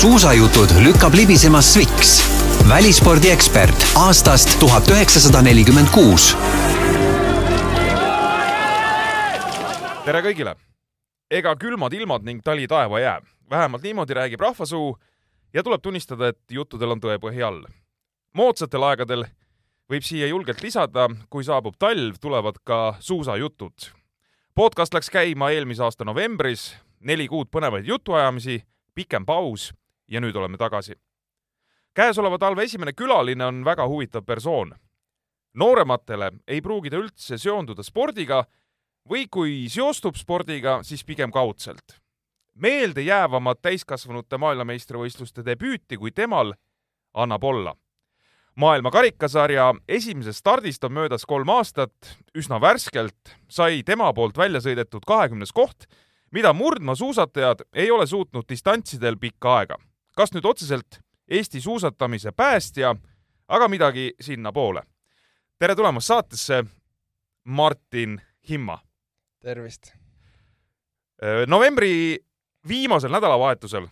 suusajutud lükkab libisema Sviks, välispordiekspert aastast tuhat üheksasada nelikümmend kuus. tere kõigile! ega külmad ilmad ning tali taeva jää, vähemalt niimoodi räägib rahvasuu ja tuleb tunnistada, et juttudel on tõepõhi all. moodsatel aegadel võib siia julgelt lisada, kui saabub talv, tulevad ka suusajutud. podcast läks käima eelmise aasta novembris, neli kuud põnevaid jutuajamisi, pikem paus ja nüüd oleme tagasi. käesoleva talve esimene külaline on väga huvitav persoon. noorematele ei pruugi ta üldse seonduda spordiga või kui seostub spordiga, siis pigem kaudselt. meeldejäävamat täiskasvanute maailmameistrivõistluste debüüti kui temal annab olla. maailma karikasarja esimesest stardist on möödas kolm aastat, üsna värskelt sai tema poolt välja sõidetud kahekümnes koht, mida murdmaasuusatajad ei ole suutnud distantsidel pikka aega. Kas nüüd otseselt Eesti suusatamise päästja, aga midagi sinnapoole. tere tulemast saatesse, Martin Himma tervist! novembri viimasel nädalavahetusel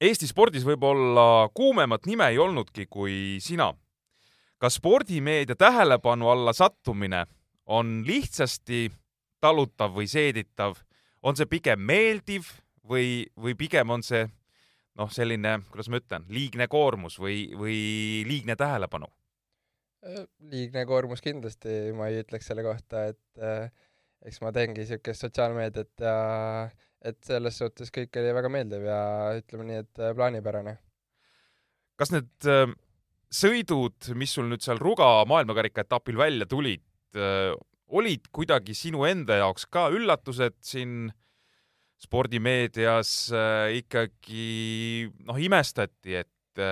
Eesti spordis võib-olla kuumemat nime ei olnudki kui sina. kas spordimeedia tähelepanu alla sattumine on lihtsasti talutav või seeditav, on see pigem meeldiv või, või pigem on see noh, selline, kuidas ma ütlen, liigne koormus või, või liigne tähelepanu? liigne koormus kindlasti, ma ei ütleks selle kohta, et äh, eks ma teengi niisugust sotsiaalmeediat ja et selles suhtes kõik oli väga meeldiv ja ütleme nii, et äh, plaanipärane. kas need äh, sõidud, mis sul nüüd seal Ruga maailmakarika etapil välja tulid, äh, olid kuidagi sinu enda jaoks ka üllatused siin spordimeedias ikkagi noh, imestati, et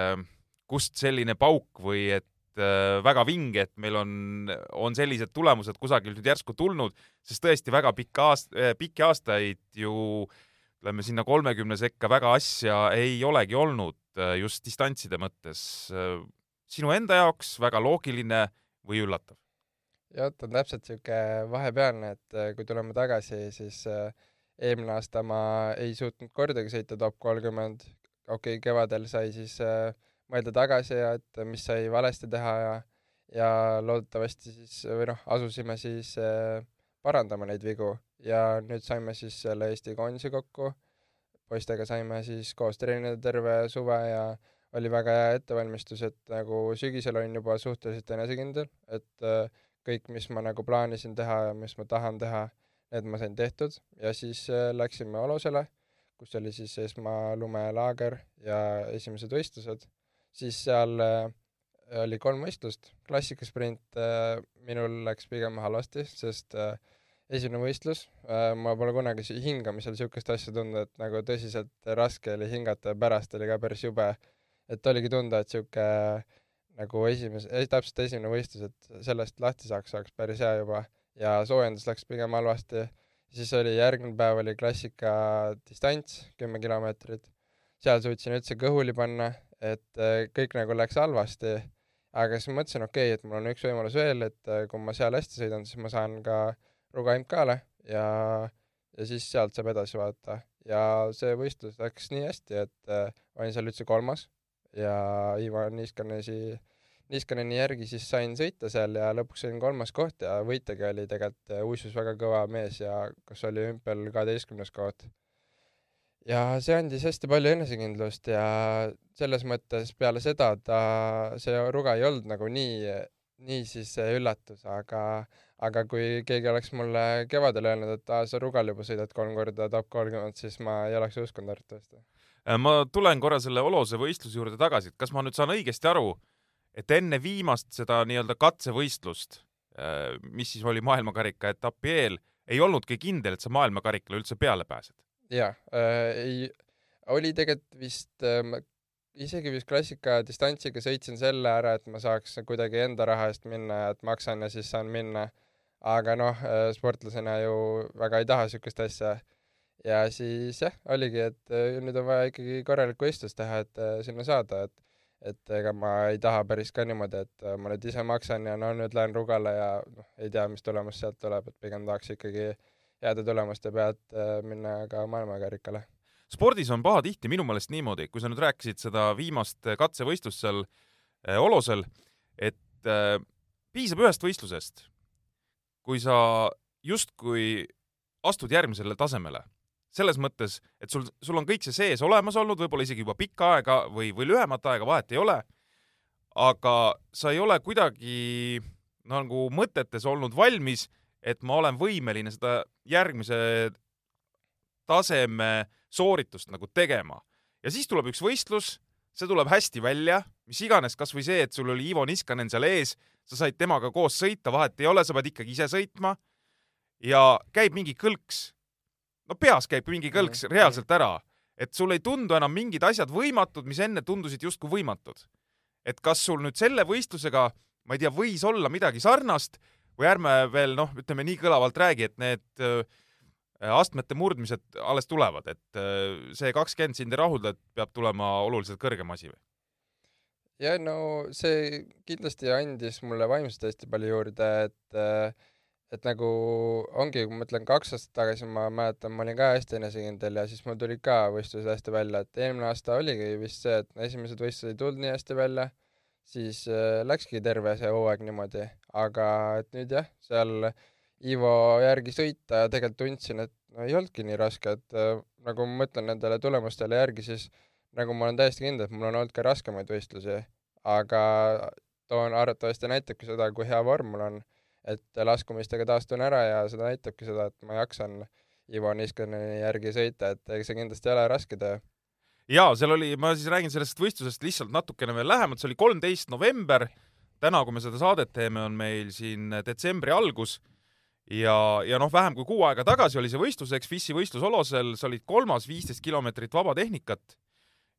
kust selline pauk või et Äh, väga vinge, et meil on, on sellised tulemused kusagilt nüüd järsku tulnud, sest tõesti väga pikka aast-, äh, pikki aastaid ju ütleme sinna kolmekümne sekka väga asja ei olegi olnud äh, just distantside mõttes. sinu enda jaoks väga loogiline või üllatav? jah, ta on täpselt niisugune vahepealne, et kui tuleme tagasi, siis eelmine aasta ma ei suutnud kordagi sõita top kolmkümmend, okei okay,, kevadel sai siis äh, mõelda tagasi ja et mis sai valesti teha ja ja loodetavasti siis või noh, asusime siis äh, parandama neid vigu. Ja nüüd saime siis selle Eesti koondise kokku, poistega saime siis koos treenida terve suve ja oli väga hea ettevalmistus, et nagu sügisel olin juba suhteliselt enesekindel, et äh, kõik, mis ma nagu plaanisin teha ja mis ma tahan teha, need ma sain tehtud. Ja siis äh, läksime Olosele, kus oli siis esmalumelaager ja esimesed võistlused. Siis seal äh, oli kolm võistlust, klassikasprint äh, minul läks pigem halvasti, sest esimene võistlus, ma pole kunagi hingamisel niisugust asja tundnud, et nagu tõsiselt raske oli hingata ja pärast oli ka päris jube. et oligi tunda, et niisugune nagu esimese, täpselt esimene võistlus, et sellest lahti saaks, oleks päris hea juba ja soojendus läks pigem halvasti. siis oli järgmine päev oli klassika distants, kümme kilomeetrit. seal suutsin üldse kõhuli panna et äh, kõik nagu läks halvasti, aga siis mõtlesin, okei okay,, et mul on üks võimalus veel, et äh, kui ma seal hästi sõidan, siis ma saan ka Ruga MK-le ja, ja siis sealt saab edasi vaadata. ja see võistlus läks nii hästi, et äh, olin seal üldse kolmas ja Ivar Niiskanesi, Niiskaneni järgi siis sain sõita seal ja lõpuks olin kolmas koht ja võitjagi oli tegelikult uisus väga kõva mees ja kas oli hümpel kaheteistkümnes koht ja see andis hästi palju enesekindlust ja selles mõttes peale seda ta, see Ruga ei olnud nagu nii, nii siis üllatus, aga, aga kui keegi oleks mulle kevadel öelnud, et aa, sa Rugal juba sõidad kolm korda top kolmkümmend, siis ma ei oleks uskunud arvatavasti. Äh, ma tulen korra selle Olose võistluse juurde tagasi, et kas ma nüüd saan õigesti aru, et enne viimast seda nii-öelda katsevõistlust, äh, mis siis oli maailmakarika etapi eel, ei olnudki kindel, et sa maailmakarikale üldse peale pääsed? jaa äh,, ei, oli tegelikult vist äh,, isegi vist klassika distantsiga sõitsin selle ära, et ma saaks kuidagi enda raha eest minna et maksan ja siis saan minna. aga noh äh,, sportlasena ju väga ei taha niisugust asja. ja siis jah, oligi, et äh, nüüd on vaja ikkagi korralikku võistlust teha, et sinna saada, et et ega ma ei taha päris ka niimoodi, et äh, ma nüüd ise maksan ja no nüüd lähen Rugale ja noh, ei tea, mis tulemus sealt tuleb, et pigem tahaks ikkagi äh, heade tulemuste pealt äh, minna ka maailmakarikale. spordis on pahatihti minu meelest niimoodi, kui sa nüüd rääkisid seda viimast katsevõistlust seal äh, Olosel, et äh, piisab ühest võistlusest, kui sa justkui astud järgmisele tasemele. Selles mõttes, et sul, sul on kõik see sees olemas olnud, võib-olla isegi juba pikka aega või, või lühemat aega, vahet ei ole. aga sa ei ole kuidagi nagu mõtetes olnud valmis, et ma olen võimeline seda järgmise taseme sooritust nagu tegema. ja siis tuleb üks võistlus, see tuleb hästi välja, mis iganes, kasvõi see, et sul oli Ivo Niskanen seal ees, sa said temaga koos sõita, vahet ei ole, sa pead ikkagi ise sõitma. ja käib mingi kõlks. No peas käib mingi kõlks reaalselt ära, et sul ei tundu enam mingid asjad võimatud, mis enne tundusid justkui võimatud. et kas sul nüüd selle võistlusega, ma ei tea, võis olla midagi sarnast või ärme veel noh, ütleme nii kõlavalt räägi, et need äh, astmete murdmised alles tulevad, et äh, see kakskümmend sind ei rahulda, et peab tulema oluliselt kõrgem asi või? ja no see kindlasti andis mulle vaimselt hästi palju juurde, et äh, et nagu ongi, ma mõtlen kaks aastat tagasi, ma mäletan, ma olin ka hästi enesekindel ja siis mul tulid ka võistlused hästi välja, et eelmine aasta oligi vist see, et esimesed võistlused ei tulnud nii hästi välja, siis äh, läkski terve see hooaeg niimoodi, aga et nüüd jah, seal Ivo järgi sõita ja tegelikult tundsin, et no ei olnudki nii raske, et äh, nagu ma mõtlen nendele tulemustele järgi, siis nagu ma olen täiesti kindel, et mul on olnud ka raskemaid võistlusi, aga toon arvatavasti näitabki seda, kui hea vorm mul on, et laskumistega taastun ära ja seda näitabki seda, et ma jaksan Ivo Niskaneni järgi sõita, et ega see kindlasti ei ole raske töö. Jaa, seal oli, ma siis räägin sellest võistlusest lihtsalt natukene veel lähemalt, see oli kolmteist november. täna, kui me seda saadet teeme, on meil siin detsembri algus. Ja, ja noh, vähem kui kuu aega tagasi oli see võistlus, eks FIS-i võistlus Olosel, sa olid kolmas, viisteist kilomeetrit vaba tehnikat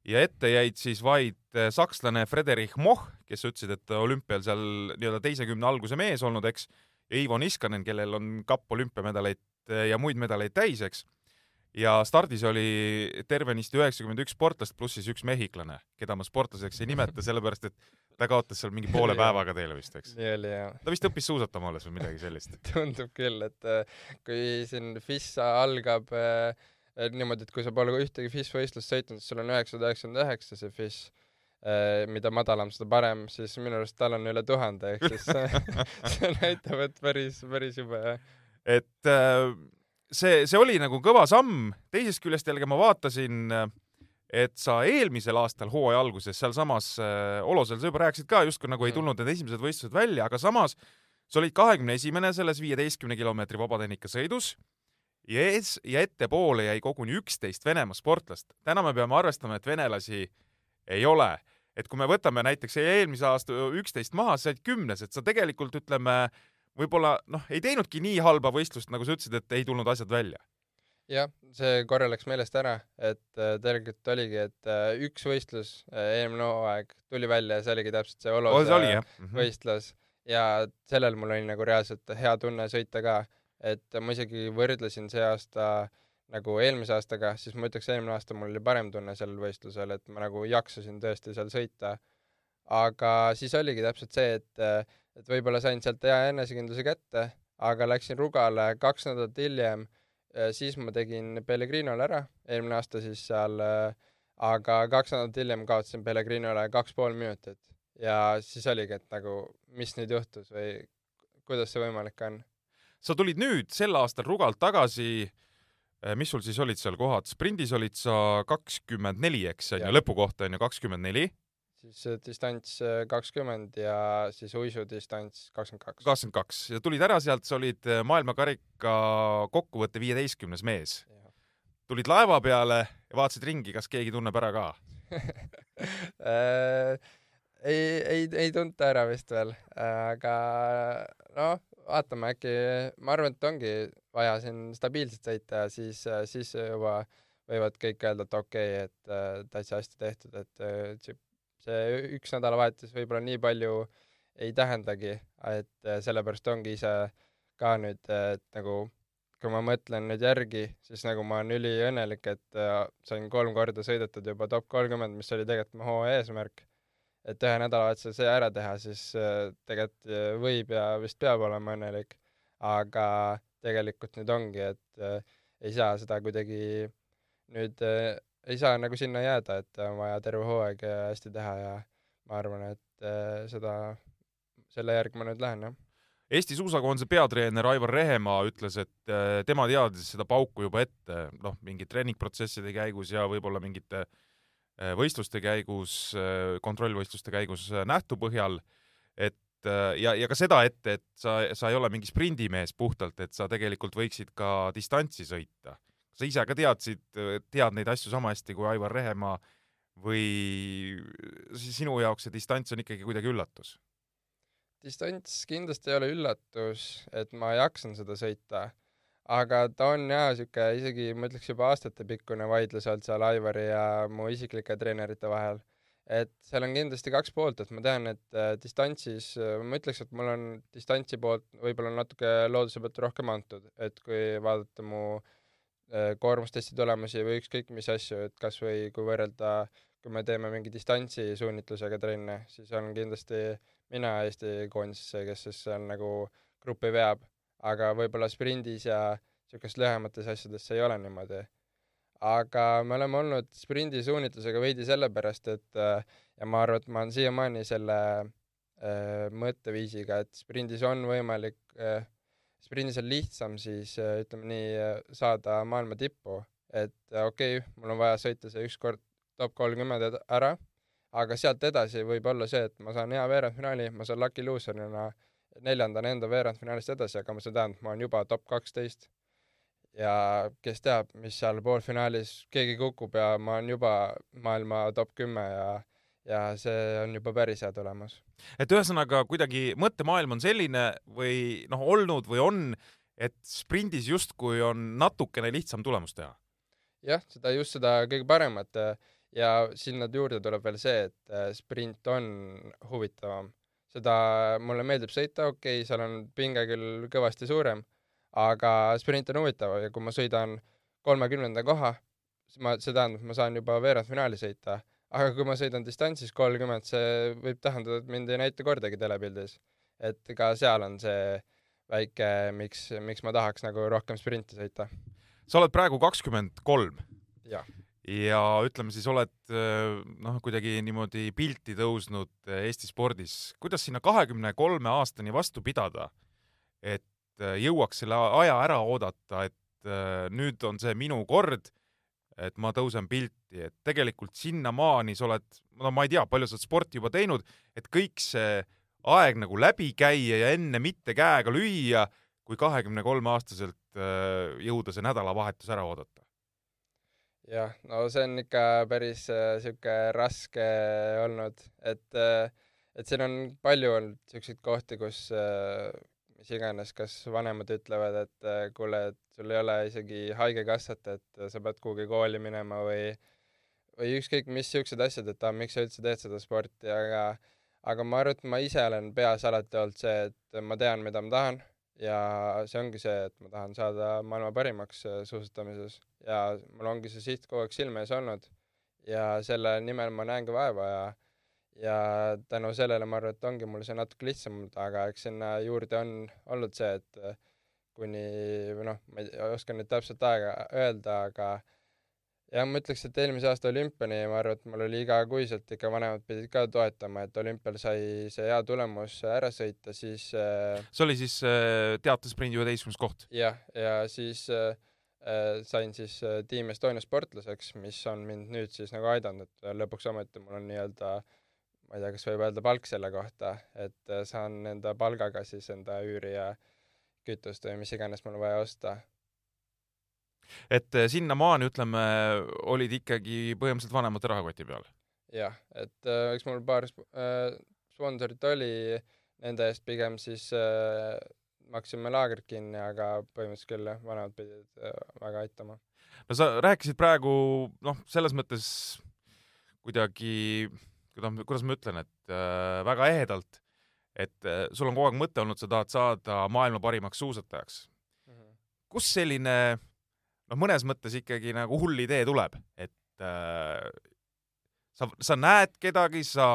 ja ette jäid siis vaid eh, sakslane Frederik Moch, kes ütlesid, et olümpial seal nii-öelda teise kümne alguse mees olnud, eks, ja Ivo Niskanen, kellel on kapp olümpiamedaleid eh, ja muid medaleid täis, eks ja stardis oli tervenisti üheksakümmend üks sportlast pluss siis üks mehhiklane, keda ma sportlaseks ei nimeta, sellepärast et ta kaotas seal mingi poole päevaga teile vist, eks? nii oli, jah. ta vist õppis suusatama alles või midagi sellist tundub küll, et äh, kui siin FIS algab äh, niimoodi, et kui sa pole ühtegi FIS võistlust sõitnud, siis sul on üheksasada üheksakümmend üheksa see FIS äh,, mida madalam, seda parem, siis minu arust tal on üle tuhande, ehk siis see näitab, et päris, päris jube, jah. et äh, see, see oli nagu kõva samm, teisest küljest jällegi ma vaatasin, et sa eelmisel aastal hooaja alguses sealsamas äh, Olosel, sa juba rääkisid ka justkui nagu ei mm. tulnud need esimesed võistlused välja, aga samas sa olid kahekümne esimene selles viieteistkümne kilomeetri vabatehnika sõidus ja ees ja ettepoole jäi koguni üksteist Venemaa sportlast. täna me peame arvestama, et venelasi ei ole. et kui me võtame näiteks eelmise aasta üksteist maha, sa olid kümnes, et sa tegelikult ütleme võib-olla noh, ei teinudki nii halba võistlust, nagu sa ütlesid, et ei tulnud asjad välja. jah, see korra läks meelest ära, et äh, tegelikult oligi, et äh, üks võistlus äh, eelmine hooaeg tuli välja ja see oligi täpselt see Olose oh, see mm -hmm. võistlus ja sellel mul oli nagu reaalselt hea tunne sõita ka, et ma isegi võrdlesin see aasta nagu eelmise aastaga, siis ma ütleks, eelmine aasta mul oli parem tunne sellel võistlusel, et ma nagu jaksasin tõesti seal sõita. aga siis oligi täpselt see, et et võib-olla sain sealt hea enesekindluse kätte, aga läksin Rugale kaks nädalat hiljem, siis ma tegin Pellegrinole ära, eelmine aasta siis seal, aga kaks nädalat hiljem kaotasin Pellegrinole kaks pool minutit ja siis oligi, et nagu mis nüüd juhtus või kuidas see võimalik on. Sa tulid nüüd sel aastal Rugalt tagasi. Mis sul siis olid seal kohad, sprindis olid sa kakskümmend neli, eks, on ju, lõpukoht on ju kakskümmend neli. Siis distants äh, kakskümmend ja siis uisudistants kakskümmend kaks. kakskümmend kaks. Ja tulid ära sealt, sa olid äh, maailmakarika kokkuvõtte viieteistkümnes mees. tulid laeva peale ja vaatasid ringi, kas keegi tunneb ära ka? Äh, ei, ei, ei tunta ära vist veel, aga noh, vaatame äkki, ma arvan, et ongi vaja siin stabiilselt sõita ja siis, siis juba võivad kõik öelda, et okei okay,, et täitsa hästi tehtud, et see üks nädalavahetus võib-olla nii palju ei tähendagi, et sellepärast ongi ise ka nüüd, et nagu kui ma mõtlen nüüd järgi, siis nagu ma olen üliõnnelik, et äh, sain kolm korda sõidetud juba top kolmkümmend, mis oli tegelikult mu hooaja eesmärk. Et ühe nädalavahetusel see ära teha, siis äh, tegelikult võib ja vist peab olema õnnelik. aga tegelikult nüüd ongi, et ei saa seda kuidagi nüüd ei saa nagu sinna jääda, et on vaja terve hooaeg hästi teha ja ma arvan, et äh, seda, selle järgi ma nüüd lähen, jah. Eesti suusakoondise peatreener Aivar Rehemaa ütles, et äh, tema teadis seda pauku juba ette, noh, mingite treeningprotsesside käigus ja võib-olla mingite äh, võistluste käigus, kontrollvõistluste käigus nähtu põhjal, et ja, ja ka seda ette, et sa, sa ei ole mingi sprindimees puhtalt, et sa tegelikult võiksid ka distantsi sõita. sa ise ka teadsid, tead neid asju sama hästi kui Aivar Rehemaa või sinu jaoks see distants on ikkagi kuidagi üllatus? distants kindlasti ei ole üllatus, et ma jaksan seda sõita, aga ta on jaa, niisugune isegi ma ütleks juba aastatepikkune vaidlus olnud seal Aivari ja mu isiklike treenerite vahel. et seal on kindlasti kaks poolt, et ma tean, et äh, distantsis, äh, ma ütleks, et mul on distantsi poolt võib-olla natuke looduse pealt rohkem antud, et kui vaadata mu äh, koormustesti tulemusi või ükskõik mis asju, et kas või kui võrrelda, kui me teeme mingi distantsi suunitlusega trenne, siis on kindlasti mina Eesti koondisesse, kes siis seal nagu gruppi veab, aga võib-olla sprindis ja niisugustes lühemates asjades see ei ole niimoodi. aga me oleme olnud sprindi suunitlusega veidi sellepärast, et ja ma arvan, et ma olen siiamaani selle äh, mõtteviisiga, et sprindis on võimalik äh,, sprindis on lihtsam siis äh, ütleme nii, saada maailma tippu, et okei okay,, mul on vaja sõita see ükskord top kolmkümmend ära aga sealt edasi võib olla see, et ma saan hea veerandfinaali, ma saan lucky loser'ina neljandana enda veerandfinaalist edasi, aga see tähendab, ma olen juba top kaksteist. ja kes teab, mis seal poolfinaalis keegi kukub ja ma olen juba maailma top kümme ja ja see on juba päris hea tulemus. et ühesõnaga kuidagi mõttemaailm on selline või noh, olnud või on, et sprindis justkui on natukene lihtsam tulemust teha? jah, seda just seda kõige paremat ja sinna juurde tuleb veel see, et äh, sprint on huvitavam. Seda, mulle meeldib sõita, okei okay,, seal on pinge küll kõvasti suurem, aga sprint on huvitav ja kui ma sõidan kolmekümnenda koha, siis ma, see tähendab, ma saan juba veerandfinaali sõita. aga kui ma sõidan distantsis kolmkümmend, see võib tähendada, et mind ei näita kordagi telepildis. et ka seal on see väike, miks, miks ma tahaks nagu rohkem sprinti sõita. sa oled praegu kakskümmend kolm. jah ja ütleme siis, oled äh, noh, kuidagi niimoodi pilti tõusnud äh, Eesti spordis. kuidas sinna kahekümne kolme aastani vastu pidada, et äh, jõuaks selle aja ära oodata, et nüüd on see minu kord, et ma tõusen pilti, et tegelikult sinnamaani sa oled, no ma ei tea, palju sa oled sporti juba teinud, et kõik see aeg nagu läbi käia ja enne mitte käega lüüa, kui kahekümne kolme aastaselt jõuda see nädalavahetus ära oodata jah, no see on ikka päris niisugune äh, raske olnud, et äh, et siin on palju olnud niisuguseid kohti, kus äh, mis iganes, kas vanemad ütlevad, et äh, kuule, et sul ei ole isegi haigekassat, et sa pead kuhugi kooli minema või või ükskõik mis niisugused asjad, et ah, miks sa üldse teed seda sporti, aga aga ma arvan, et ma ise olen peas alati olnud see, et ma tean, mida ma tahan ja see ongi see, et ma tahan saada maailma parimaks äh, suusatamises. Ja mul ongi see siht kogu aeg silme ees olnud. Ja selle nimel ma näen ka vaeva ja ja tänu sellele ma arvan, et ongi mul see natuke lihtsam, aga eks sinna juurde on olnud see, et äh, kuni või noh, ma ei oska nüüd täpset aega öelda, aga jah, ma ütleks, et eelmise aasta olümpiani ma arvan, et mul oli igakuiselt ikka vanemad pidid ka toetama, et olümpial sai see hea tulemus ära sõita, siis äh, see oli siis äh, teatesprindi üheteistkümnes koht? jah, ja siis äh, äh, sain siis Team Estonia sportlaseks, mis on mind nüüd siis nagu aidanud, et lõpuks ometi mul on nii-öelda ma ei tea, kas võib öelda palk selle kohta, et saan enda palgaga siis enda üüri ja kütust või mis iganes mul vaja osta et eh, sinnamaani, ütleme, olid ikkagi põhimõtteliselt vanemate rahakoti peal? jah, et äh, eks mul paar sp äh, sponsorit oli, nende eest pigem siis äh, maksime laagrit kinni, aga põhimõtteliselt küll jah, vanemad pidid äh, väga aitama. no sa rääkisid praegu noh, selles mõttes kuidagi, kuidas, ma ütlen, et äh, väga ehedalt, et äh, sul on kogu aeg mõte olnud, sa tahad saada maailma parimaks suusatajaks mm. -hmm. kust selline noh, mõnes mõttes ikkagi nagu hull idee tuleb, et äh, sa, sa näed kedagi, sa,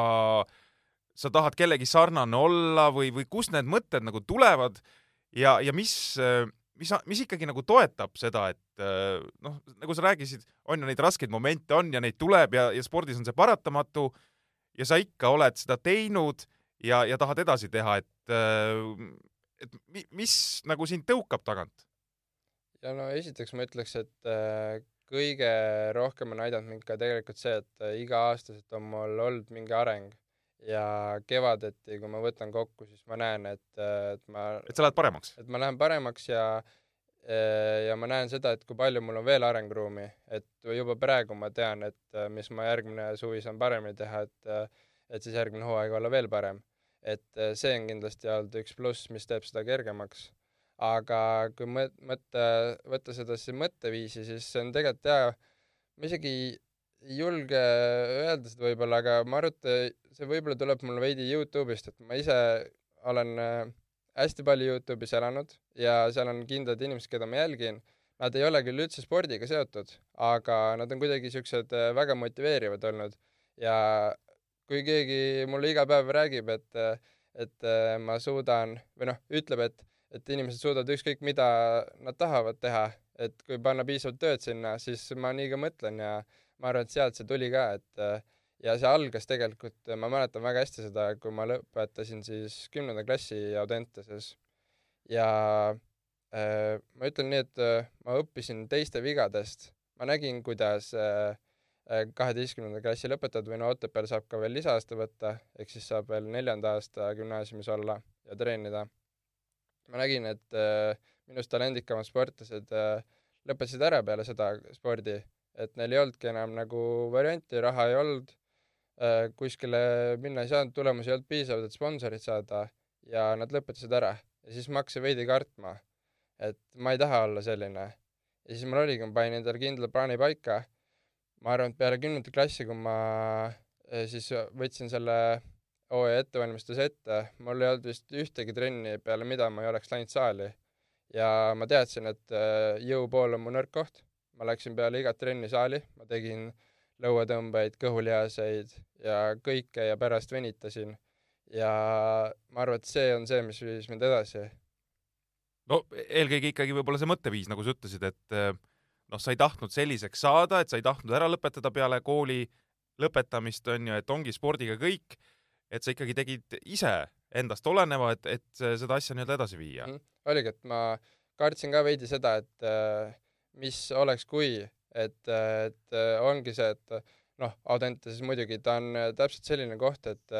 sa tahad kellegi sarnane olla või, või kust need mõtted nagu tulevad ja, ja mis, mis, mis ikkagi nagu toetab seda, et äh, noh, nagu sa rääkisid, on ju neid raskeid momente on ja neid tuleb ja, ja spordis on see paratamatu ja sa ikka oled seda teinud ja, ja tahad edasi teha, et, äh, et mis nagu sind tõukab tagant? Ja no esiteks ma ütleks, et äh, kõige rohkem on aidanud mind ka tegelikult see, et iga-aastaselt on mul olnud mingi areng ja kevadeti, kui ma võtan kokku, siis ma näen, et, et ma et sa lähed paremaks? et ma lähen paremaks ja ja ma näen seda, et kui palju mul on veel arenguruumi, et juba praegu ma tean, et mis ma järgmine suvi saan paremini teha, et et siis järgmine hooaeg olla veel parem. et see on kindlasti olnud üks pluss, mis teeb seda kergemaks. Aga kui mõt-, mõtte, võtta seda siis mõtteviisi, siis see on tegelikult hea, ma isegi ei julge öelda seda võib-olla, aga ma arvan, et see võib-olla tuleb mul veidi Youtube'ist, et ma ise olen äh, hästi palju Youtube'is elanud ja seal on kindlad inimesed, keda ma jälgin. Nad ei ole küll üldse spordiga seotud, aga nad on kuidagi siuksed äh, väga motiveerivad olnud ja kui keegi mulle iga päev räägib, et, et äh, ma suudan või noh, ütleb, et, et inimesed suudavad ükskõik mida nad tahavad teha, et kui panna piisavalt tööd sinna, siis ma nii ka mõtlen ja ma arvan, et sealt see tuli ka, et ja see algas tegelikult, ma mäletan väga hästi seda, kui ma lõpetasin siis kümnenda klassi Audenteses ja äh, ma ütlen nii, et äh, ma õppisin teiste vigadest, ma nägin, kuidas äh, äh kaheteistkümnenda klassi lõpetad või no Otepääl saab ka veel lisaaasta võtta, ehk siis saab veel neljanda aasta gümnaasiumis olla ja treenida. Ma nägin, et äh, minust talendikamad sportlased äh, lõpetasid ära peale seda spordi, et neil ei olnudki enam nagu varianti, raha ei olnud Äh, kuskile minna ei saanud, tulemusi ei olnud piisavalt, et sponsorit saada ja nad lõpetasid ära. ja siis ma hakkasin veidi kartma, et ma ei taha olla selline. ja siis mul oligi, ma panin endale kindla plaani paika. ma arvan, et peale kümnendat klassi, kui ma äh, siis võtsin selle hooaja ettevalmistuse ette, mul ei olnud vist ühtegi trenni, peale mida ma ei oleks läinud saali. ja ma teadsin, et äh, jõupool on mu nõrk koht. ma läksin peale igat trenni saali, ma tegin äh, lõuatõmbeid, kõhulihaseid ja kõike ja pärast venitasin. ja ma arvan, et see on see, mis viis mind edasi. no eelkõige ikkagi võib-olla see mõtteviis, nagu sa ütlesid, et eh, noh, sa ei tahtnud selliseks saada, et sa ei tahtnud ära lõpetada peale kooli lõpetamist, on ju, et ongi spordiga kõik, et sa ikkagi tegid ise endast oleneva, et, et seda asja nii-öelda edasi viia. Mm,. oligi, et ma kartsin ka veidi seda, et eh, mis oleks, kui et, et ongi see, et noh, Audentes muidugi ta on täpselt selline koht, et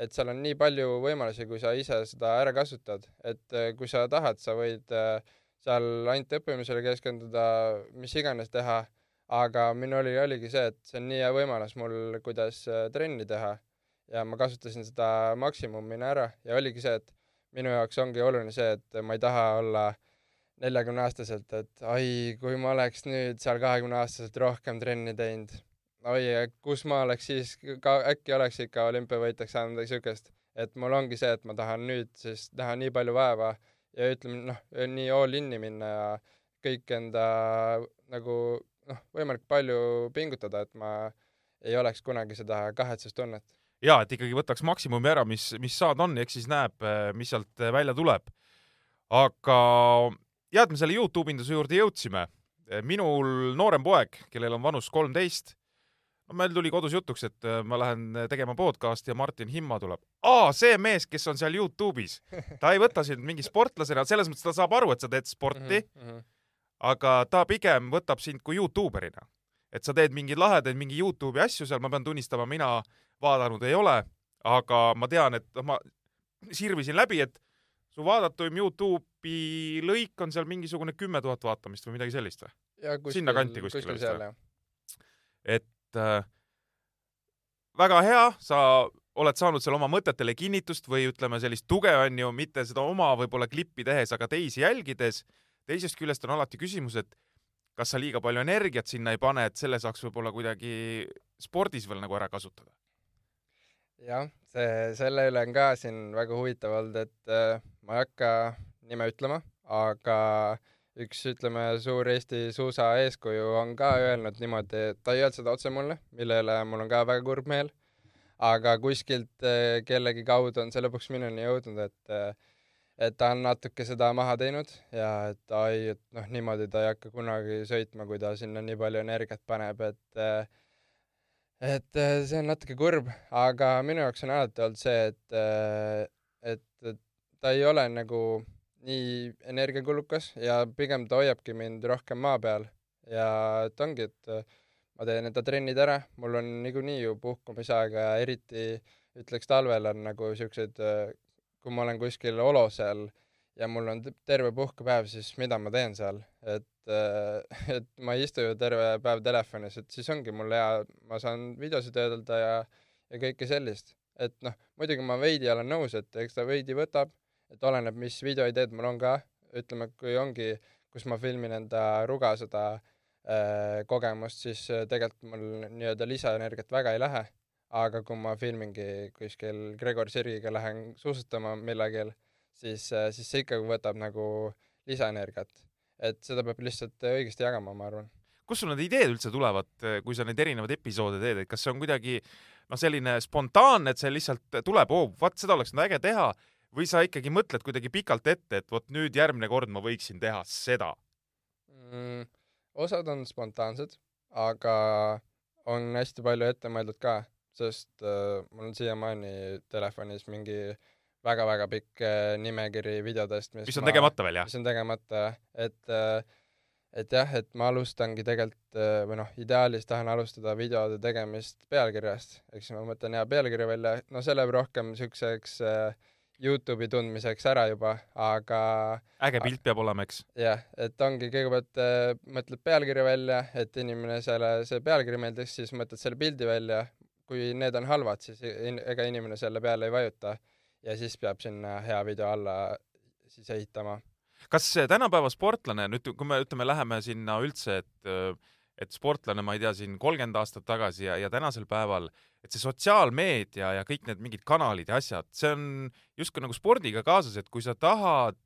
et seal on nii palju võimalusi, kui sa ise seda ära kasutad, et kui sa tahad, sa võid seal ainult õppimisele keskenduda, mis iganes teha, aga minu oli, oligi see, et see on nii hea võimalus mul, kuidas trenni teha ja ma kasutasin seda maksimumina ära ja oligi see, et minu jaoks ongi oluline see, et ma ei taha olla äh, neljakümneaastaselt, et oi, kui ma oleks nüüd seal kahekümneaastaselt rohkem trenni teinud, oi, kus ma oleks siis, ka äkki oleks ikka olümpiavõitjaks saanud või siukest. et mul ongi see, et ma tahan nüüd siis näha nii palju vaeva ja ütleme noh, nii all in'i minna ja kõik enda nagu noh, võimalikult palju pingutada, et ma ei oleks kunagi seda kahetsustunnet. Ja et ikkagi võtaks maksimumi ära, mis, mis saada on, eks siis näeb, mis sealt välja tuleb. aga ja et me selle Youtube induse juurde jõudsime. minul noorem poeg, kellel on vanus kolmteist, no meil tuli kodus jutuks, et äh, ma lähen tegema podcast'i ja Martin Himma tuleb. aa, see mees, kes on seal Youtube'is. ta ei võta sind mingi sportlasena, selles mõttes ta saab aru, et sa teed sporti mm, -hmm. aga ta pigem võtab sind kui Youtuberina. Et sa teed mingeid lahedaid, mingi Youtube'i asju seal, ma pean tunnistama, mina vaadanud ei ole, aga ma tean, et ma sirvisin läbi, et su vaadatuim Youtube'i lõik on seal mingisugune kümme tuhat vaatamist või midagi sellist või? sinna kanti kuskile kuskil seal, jah. et äh, väga hea, sa oled saanud seal oma mõtetele kinnitust või ütleme, sellist tuge on ju, mitte seda oma võib-olla klippi tehes, aga teisi jälgides. teisest küljest on alati küsimus, et kas sa liiga palju energiat sinna ei pane, et selle saaks võib-olla kuidagi spordis veel nagu ära kasutada? jah, see, selle üle on ka siin väga huvitav olnud, et äh, ma ei hakka nime ütlema, aga üks, ütleme, suur Eesti suusa eeskuju on ka öelnud niimoodi, ta ei öelnud seda otse mulle, mille üle mul on ka väga kurb meel, aga kuskilt äh, kellegi kaudu on see lõpuks minuni jõudnud, et äh, et ta on natuke seda maha teinud ja et ai, et noh, niimoodi ta ei hakka kunagi sõitma, kui ta sinna nii palju energiat paneb, et äh, et äh, see on natuke kurb, aga minu jaoks on alati olnud see, et, äh, et, et ta ei ole nagu nii energiakulukas ja pigem ta hoiabki mind rohkem maa peal. Ja et ongi, et ma teen enda trennid ära, mul on niikuinii ju puhkamisaega ja eriti ütleks talvel on nagu siukseid, kui ma olen kuskil Olo seal ja mul on terve puhkepäev, siis mida ma teen seal, et, et ma ei istu ju terve päev telefonis, et siis ongi mul hea, ma saan videosid töödelda ja, ja kõike sellist. et noh, muidugi ma veidi olen nõus, et eks ta veidi võtab, et oleneb, mis videoideed mul on ka, ütleme, kui ongi, kus ma filmin enda ruga seda äh, Äh, kogemust, siis äh, tegelikult mul nii-öelda lisaenergiat väga ei lähe, aga kui ma filmingi kuskil Gregor Sirgiga lähen suusatama millegil, siis, äh, siis see ikkagi võtab nagu lisaenergiat. et seda peab lihtsalt õigesti jagama, ma arvan. kust sul need ideed üldse tulevad, kui sa neid erinevaid episoode teed, et kas see on kuidagi noh, selline spontaanne, et see lihtsalt tuleb, oo, vaat seda oleks nüüd äge teha, või sa ikkagi mõtled kuidagi pikalt ette, et vot nüüd järgmine kord ma võiksin teha seda mm,? osad on spontaansed, aga on hästi palju ette mõeldud ka, sest äh, mul on siiamaani telefonis mingi väga-väga pikk äh, nimekiri videodest, mis mis on ma, tegemata veel, jah? mis on tegemata, et äh, et jah, et ma alustangi tegelikult äh, või noh, ideaalis tahan alustada videode tegemist pealkirjast, ehk siis ma mõtlen hea pealkirja välja, no see läheb rohkem niisuguseks äh, Youtube'i tundmiseks ära juba, aga äge pilt peab olema, eks? jah, et ongi, kõigepealt äh, mõtled pealkirja välja, et inimene selle, see pealkiri meeldiks, siis mõtled selle pildi välja, kui need on halvad, siis ega inimene selle peale ei vajuta ja siis peab sinna hea video alla siis ehitama. kas tänapäeva sportlane, nüüd kui me ütleme, läheme sinna üldse, et et sportlane, ma ei tea, siin kolmkümmend aastat tagasi ja, ja tänasel päeval et see sotsiaalmeedia ja kõik need mingid kanalid ja asjad, see on justkui nagu spordiga kaasas, et kui sa tahad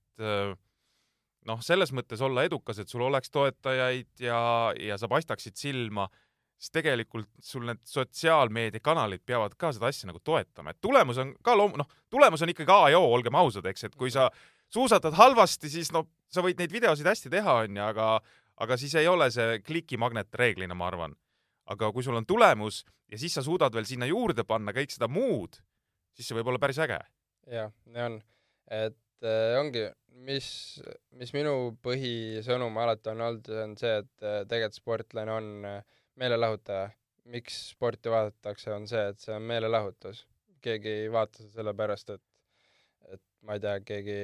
noh, selles mõttes olla edukas, et sul oleks toetajaid ja, ja sa paistaksid silma, siis tegelikult sul need sotsiaalmeediakanalid peavad ka seda asja nagu toetama, et tulemus on ka loom-, noh, tulemus on ikkagi A ja O, olgem ausad, eks, et kui sa suusatad halvasti, siis noh, sa võid neid videosid hästi teha, onju, aga aga siis ei ole see klikimagnet reeglina, ma arvan aga kui sul on tulemus ja siis sa suudad veel sinna juurde panna kõik seda muud, siis see võib olla päris äge. jah, nii on. et äh, ongi, mis, mis minu põhisõnum alati on olnud, on see, et äh, tegelikult sportlane on äh, meelelahutaja. miks sporti vaadatakse, on see, et see on meelelahutus. keegi ei vaata seda sellepärast, et, et ma ei tea, keegi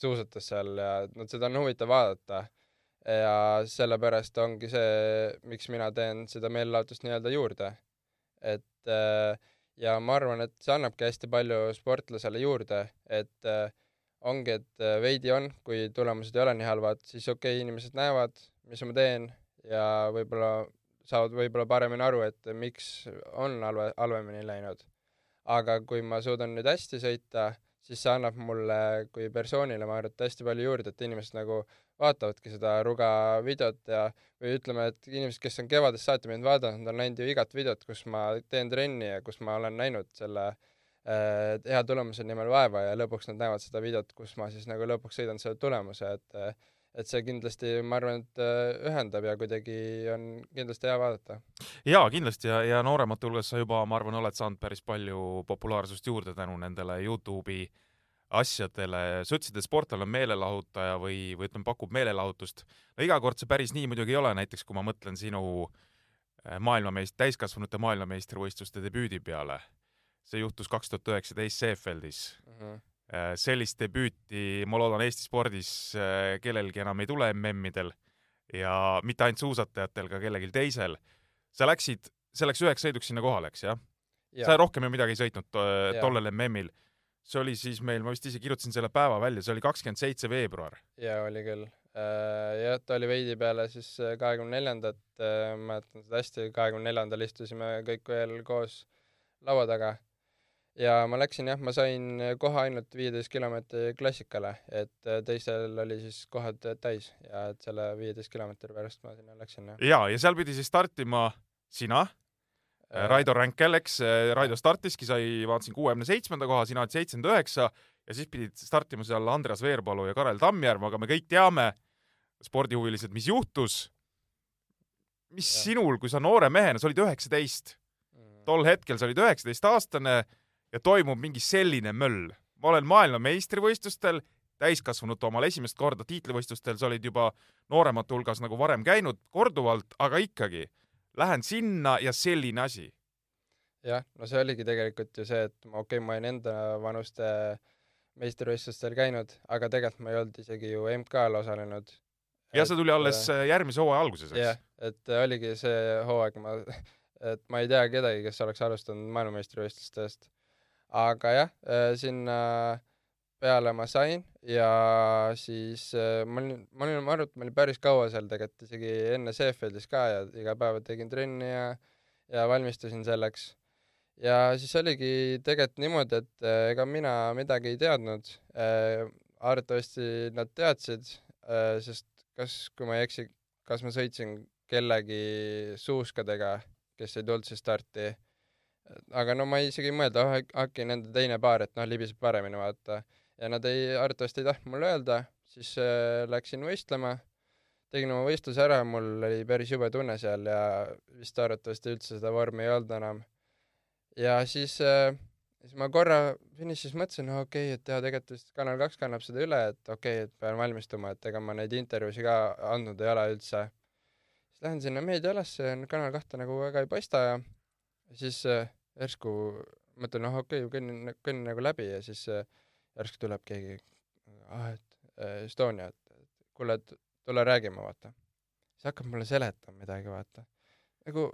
suusatas seal ja no seda on huvitav vaadata ja sellepärast ongi see, miks mina teen seda meelelahutust nii-öelda juurde. et ja ma arvan, et see annabki hästi palju sportlasele juurde, et äh, ongi, et veidi on, kui tulemused ei ole nii halvad, siis okei okay,, inimesed näevad, mis ma teen ja võib-olla saavad võib-olla paremini aru, et miks on halva, halvemini läinud. aga kui ma suudan nüüd hästi sõita, siis see annab mulle kui persoonile, ma arvan, et hästi palju juurde, et inimesed nagu vaatavadki seda Ruga videot ja või ütleme, et inimesed, kes on kevadest saati mind vaadanud, on näinud ju igat videot, kus ma teen trenni ja kus ma olen näinud selle äh, hea tulemuse nimel vaeva ja lõpuks nad näevad seda videot, kus ma siis nagu lõpuks sõidan selle tulemuse, et et see kindlasti, ma arvan, et äh, ühendab ja kuidagi on kindlasti hea vaadata. jaa, kindlasti ja, ja nooremate hulgas sa juba, ma arvan, oled saanud päris palju populaarsust juurde tänu nendele Youtube'i asjadele, sa ütlesid, et sportlane on meelelahutaja või, või ütleme, pakub meelelahutust. no iga kord see päris nii muidugi ei ole, näiteks kui ma mõtlen sinu äh, maailmameist-, täiskasvanute maailmameistrivõistluste debüüdi peale. see juhtus kaks tuhat üheksateist Seefeldis uh. Mhm. Äh, sellist debüüti, ma loodan, Eesti spordis äh, kellelgi enam ei tule MM-idel ja mitte ainult suusatajatel, ka kellelgi teisel. sa läksid, see läks üheks sõiduks sinna kohale, eks jah ja.? sa rohkem ju midagi ei sõitnud tollel MM-il see oli siis meil, ma vist ise kirjutasin selle päeva välja, see oli kakskümmend seitse veebruar. jaa, oli küll. Äh, jah, ta oli veidi peale siis kahekümne neljandat, mäletan seda hästi, kahekümne neljandal istusime kõik veel koos laua taga. Ja ma läksin jah, ma sain koha ainult viieteist kilomeetri klassikale, et teistel oli siis kohad täis ja et selle viieteist kilomeetri pärast ma sinna läksin, jah. jaa, ja seal pidi siis startima sina Äh, Raido Ränkel, eks, äh, Raido startiski, sai, vaatasin kuuekümne seitsmenda koha, sina oled seitsekümmend üheksa ja siis pidid startima seal Andreas Veerpalu ja Karel Tammjärv, aga me kõik teame, spordihuvilised, mis juhtus. mis ja. sinul, kui sa noore mehena, sa olid üheksateist, mm. tol hetkel sa olid üheksateistaastane ja toimub mingi selline möll. ma olen maailmameistrivõistlustel, täiskasvanute omal esimest korda tiitlivõistlustel, sa olid juba nooremate hulgas nagu varem käinud korduvalt, aga ikkagi, lähen sinna ja selline asi. jah, no see oligi tegelikult ju see, et okei okay,, ma olin enda vanuste meistrivõistlustel käinud, aga tegelikult ma ei olnud isegi ju MK-l osalenud. ja see tuli alles äh, järgmise hooaja alguses, eks? jah, et oligi see hooaeg, ma, et ma ei tea kedagi, kes oleks alustanud maailmameistrivõistlustest aga jah, äh, sinna peale ma sain ja siis äh, ma olin, ma olin, ma arvan, et ma olin päris kaua seal tegelikult, isegi enne Seefeldis ka ja iga päev tegin trenni ja, ja valmistusin selleks. ja siis oligi tegelikult niimoodi, et äh, ega mina midagi ei teadnud. arvatavasti nad teadsid, sest kas, kui ma ei eksi, kas ma sõitsin kellegi suuskadega, kes ei tulnud siis starti aga no ma isegi ei mõelnud, ah äkki nende teine paar, et noh, libiseb paremini, vaata. ja nad ei, arvatavasti ei tahtnud mulle öelda, siis äh, läksin võistlema, tegin oma võistluse ära, mul oli päris jube tunne seal ja vist arvatavasti üldse seda vormi ei olnud enam. ja siis äh,, siis ma korra finišis mõtlesin, no okei okay,, et jaa, tegelikult vist Kanal kaks kannab seda üle, et okei okay,, et pean valmistuma, et ega ma neid intervjuusid ka andnud ei ole üldse. siis lähen sinna meediaalasse, Kanal kahte nagu väga ei paista ja siis äh, järsku mõtlen, noh, okei okay,, kõnnin, kõnnin nagu läbi ja siis äh, järsku tuleb keegi, ah, et äh, Estonia, et, kuule, et tule räägime, vaata. siis hakkab mulle seletama midagi, vaata. nagu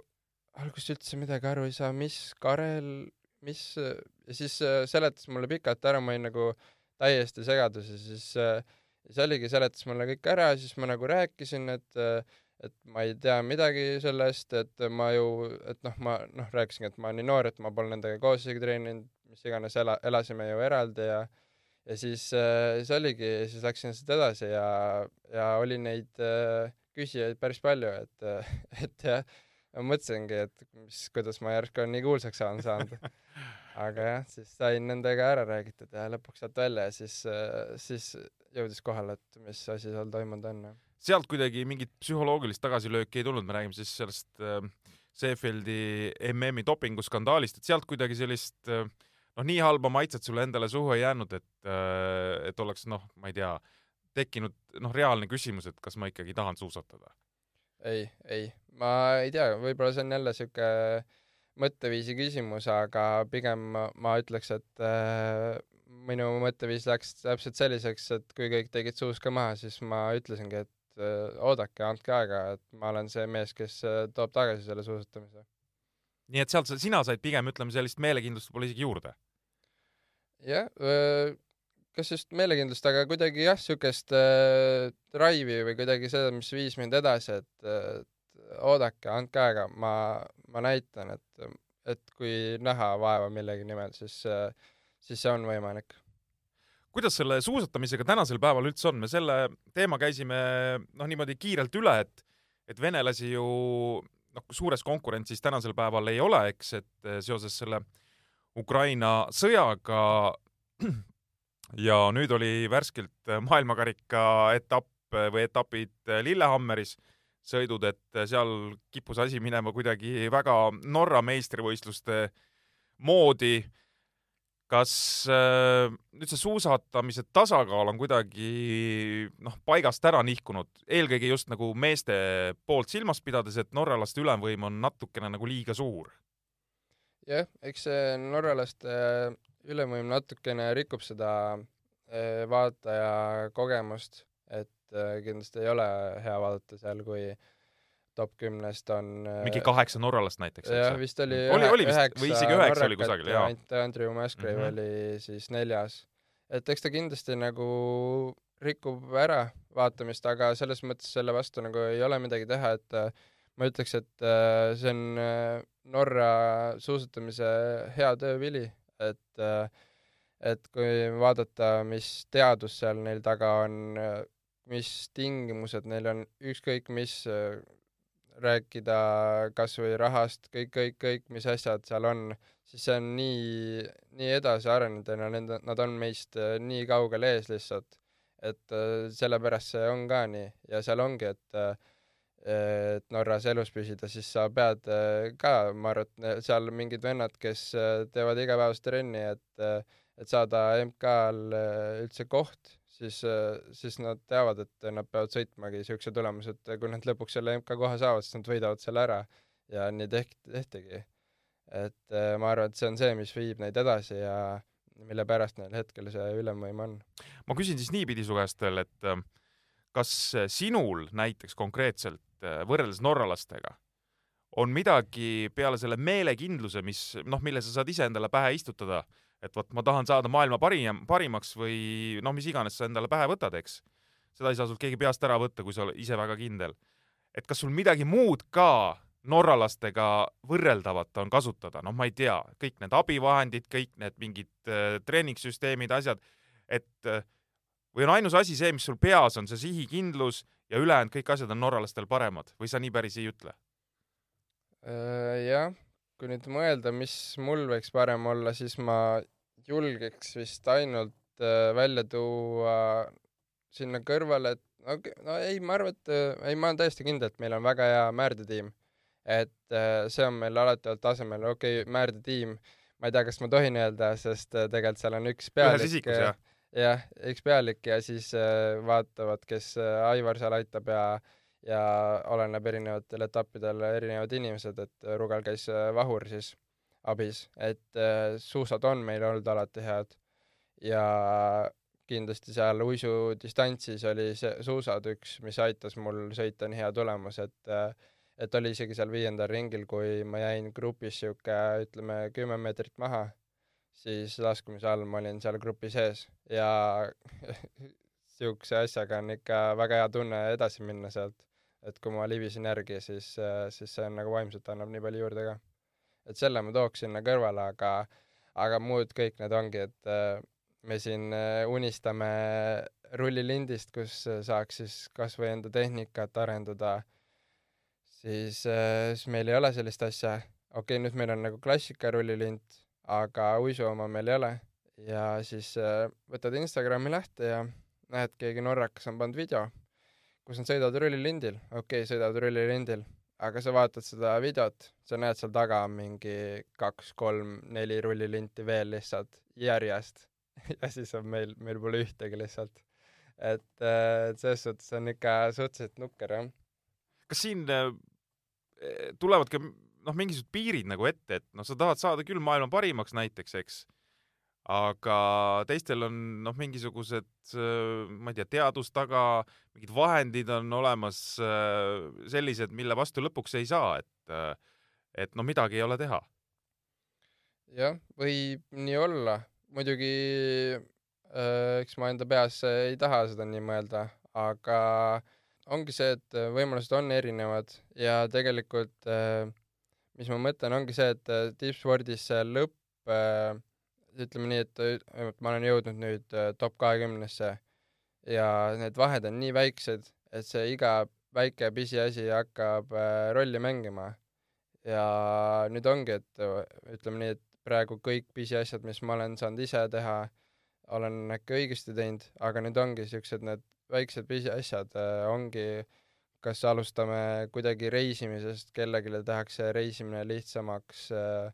alguses üldse midagi aru ei saa, mis Karel, mis, ja siis äh, seletas mulle pikalt ära, ma olin nagu täiesti segaduses, siis äh, siis oligi, seletas mulle kõik ära, siis ma nagu rääkisin, et äh, et ma ei tea midagi sellest, et ma ju, et noh, ma noh, rääkisingi, et ma olen nii noor, et ma pole nendega koos isegi treeninud, mis iganes, ela-, elasime ju eraldi ja ja siis äh, see oligi, siis läksin sealt edasi ja, ja oli neid äh, küsijaid päris palju, et äh,, et jah, mõtlesingi, et mis, kuidas ma järsku nii kuulsaks olen saanud. aga jah, siis sain nendega ära räägitud ja lõpuks sealt välja ja siis äh,, siis jõudis kohale, et mis asi seal toimunud on sealt kuidagi mingit psühholoogilist tagasilööki ei tulnud, me räägime siis sellest äh, Seefeldi MM-i dopinguskandaalist, et sealt kuidagi sellist äh, noh, nii halba maitset sulle endale suhu ei jäänud, et äh,, et oleks noh, ma ei tea, tekkinud noh, reaalne küsimus, et kas ma ikkagi tahan suusatada? ei, ei, ma ei tea, võib-olla see on jälle sihuke mõtteviisi küsimus, aga pigem ma, ma ütleks, et äh, minu mõtteviis läks täpselt selliseks, et kui kõik tegid suuska maha, siis ma ütlesingi, et Äh, oodake, andke aega, et ma olen see mees, kes äh, toob tagasi selle suusatamise. nii et sealt sa, sina said pigem, ütleme, sellist meelekindlust võib-olla isegi juurde? jah, kas just meelekindlust, aga kuidagi jah, niisugust äh, drive'i või kuidagi seda, mis viis mind edasi, et, et oodake, andke aega, ma, ma näitan, et, et kui näha vaeva millegi nimel, siis, siis see on võimalik kuidas selle suusatamisega tänasel päeval üldse on, me selle teema käisime noh, niimoodi kiirelt üle, et et venelasi ju noh, suures konkurentsis tänasel päeval ei ole, eks, et eh, seoses selle Ukraina sõjaga. Ja nüüd oli värskelt maailmakarika etapp või etapid Lillehammeris, sõidud, et seal kippus asi minema kuidagi väga Norra meistrivõistluste moodi kas äh, nüüd see suusatamise tasakaal on kuidagi noh, paigast ära nihkunud, eelkõige just nagu meeste poolt silmas pidades, et norralaste ülemvõim on natukene nagu liiga suur? jah, eks see norralaste ülemvõim natukene rikub seda äh, vaataja kogemust, et äh, kindlasti ei ole hea vaadata seal, kui äh, top kümnest on äh, mingi kaheksa norralast näiteks, eks? jah, vist oli oli, oli vist või isegi üheksa oli kusagil, jaa. Andrew Musgrave mm -hmm. oli siis neljas. et eks ta kindlasti nagu rikub ära vaatamist, aga selles mõttes selle vastu nagu ei ole midagi teha, et äh, ma ütleks, et äh, see on Norra suusatamise hea töövili, et et kui vaadata, mis teadus seal neil taga on, mis tingimused neil on, ükskõik mis rääkida kas või rahast, kõik, kõik, kõik, mis asjad seal on, siis see on nii, nii edasi arenenud ja nende, nad on meist äh, nii kaugel ees lihtsalt. et äh, sellepärast see on ka nii ja seal ongi, et äh, et Norras elus püsida, siis sa pead ka, ma arvan, et seal mingid vennad, kes teevad igapäevast trenni, et et saada MK-l üldse koht siis, äh, siis nad teavad, et nad peavad sõitmagi niisuguse tulemuse, et kui nad lõpuks selle MK-koha saavad, siis nad võidavad selle ära ja nii tehti, tehtigi. et äh, ma arvan, et see on see, mis viib neid edasi ja mille pärast neil hetkel see ülemvõim on. ma küsin siis niipidi su käest veel, et äh, kas sinul näiteks konkreetselt võrreldes norralastega on midagi peale selle meelekindluse, mis noh, mille sa saad ise endale pähe istutada, et vot ma tahan saada maailma parim, parimaks või noh, mis iganes sa endale pähe võtad, eks. seda ei saa sult keegi peast ära võtta, kui sa ise väga kindel. et kas sul midagi muud ka norralastega võrreldavat on kasutada, noh, ma ei tea, kõik need abivahendid, kõik need mingid äh, treeningsüsteemid, asjad, et äh, või on ainus asi see, mis sul peas on, see sihikindlus ja ülejäänud kõik asjad on norralastel paremad või sa nii päris ei ütle? Äh, jah kui nüüd mõelda, mis mul võiks parem olla, siis ma julgeks vist ainult äh, välja tuua sinna kõrvale, et no, no ei, ma arvan, et äh, ei, ma olen täiesti kindel, et meil on väga hea määrdetiim. et äh, see on meil alati olnud tasemel, okei okay,, määrdetiim, ma ei tea, kas ma tohin öelda, sest tegelikult seal on üks pealik. jah? üks pealik ja siis vaatavad, kes Aivar seal aitab ja äh, ja oleneb erinevatel etappidel erinevad inimesed, et Rugal käis äh, Vahur siis abis, et äh, suusad on meil olnud alati head. Ja kindlasti seal uisudistantsis oli see suusad üks, mis aitas mul sõita nii hea tulemus, et äh, et oli isegi seal viiendal ringil, kui ma jäin grupis sihuke, ütleme, kümme meetrit maha, siis laskumise all ma olin seal grupi sees. Ja siukse asjaga on ikka väga hea tunne edasi minna sealt et kui ma libisin järgi, siis, siis see on nagu vaimselt annab nii palju juurde ka. et selle ma tooks sinna kõrvale, aga, aga muud kõik need ongi, et äh, me siin äh, unistame rullilindist, kus saaks siis kas või enda tehnikat arendada, siis, äh, siis meil ei ole sellist asja. okei okay,, nüüd meil on nagu klassika rullilind, aga uisu oma meil ei ole. ja siis võtad Instagrami lahti ja näed, keegi norrakas on pannud video kus nad sõidavad rullilindil, okei okay,, sõidavad rullilindil, aga sa vaatad seda videot, sa näed seal taga mingi kaks-kolm-neli rullilinti veel lihtsalt järjest. Ja siis on meil, meil pole ühtegi lihtsalt. et, äh, et selles suhtes on ikka suhteliselt nukker, jah. kas siin äh, tulevad ka noh, mingisugused piirid nagu ette, et noh, sa tahad saada küll maailma parimaks näiteks, eks aga teistel on noh, mingisugused, äh, ma ei tea, teadus taga, mingid vahendid on olemas äh, sellised, mille vastu lõpuks ei saa, et äh, et no midagi ei ole teha. jah, võib nii olla, muidugi eks ma enda peas ei taha seda nii mõelda, aga ongi see, et võimalused on erinevad ja tegelikult mis ma mõtlen, ongi see, et tippspordis see lõpp äh, ütleme nii, et ma olen jõudnud nüüd äh, top kahekümnesse ja need vahed on nii väiksed, et see iga väike pisiasi hakkab äh, rolli mängima. ja nüüd ongi, et äh, ütleme nii, et praegu kõik pisiasjad, mis ma olen saanud ise teha, olen äkki õigesti teinud, aga nüüd ongi siuksed need väiksed pisiasjad, ongi kas alustame kuidagi reisimisest, kellelegi tehakse reisimine lihtsamaks äh,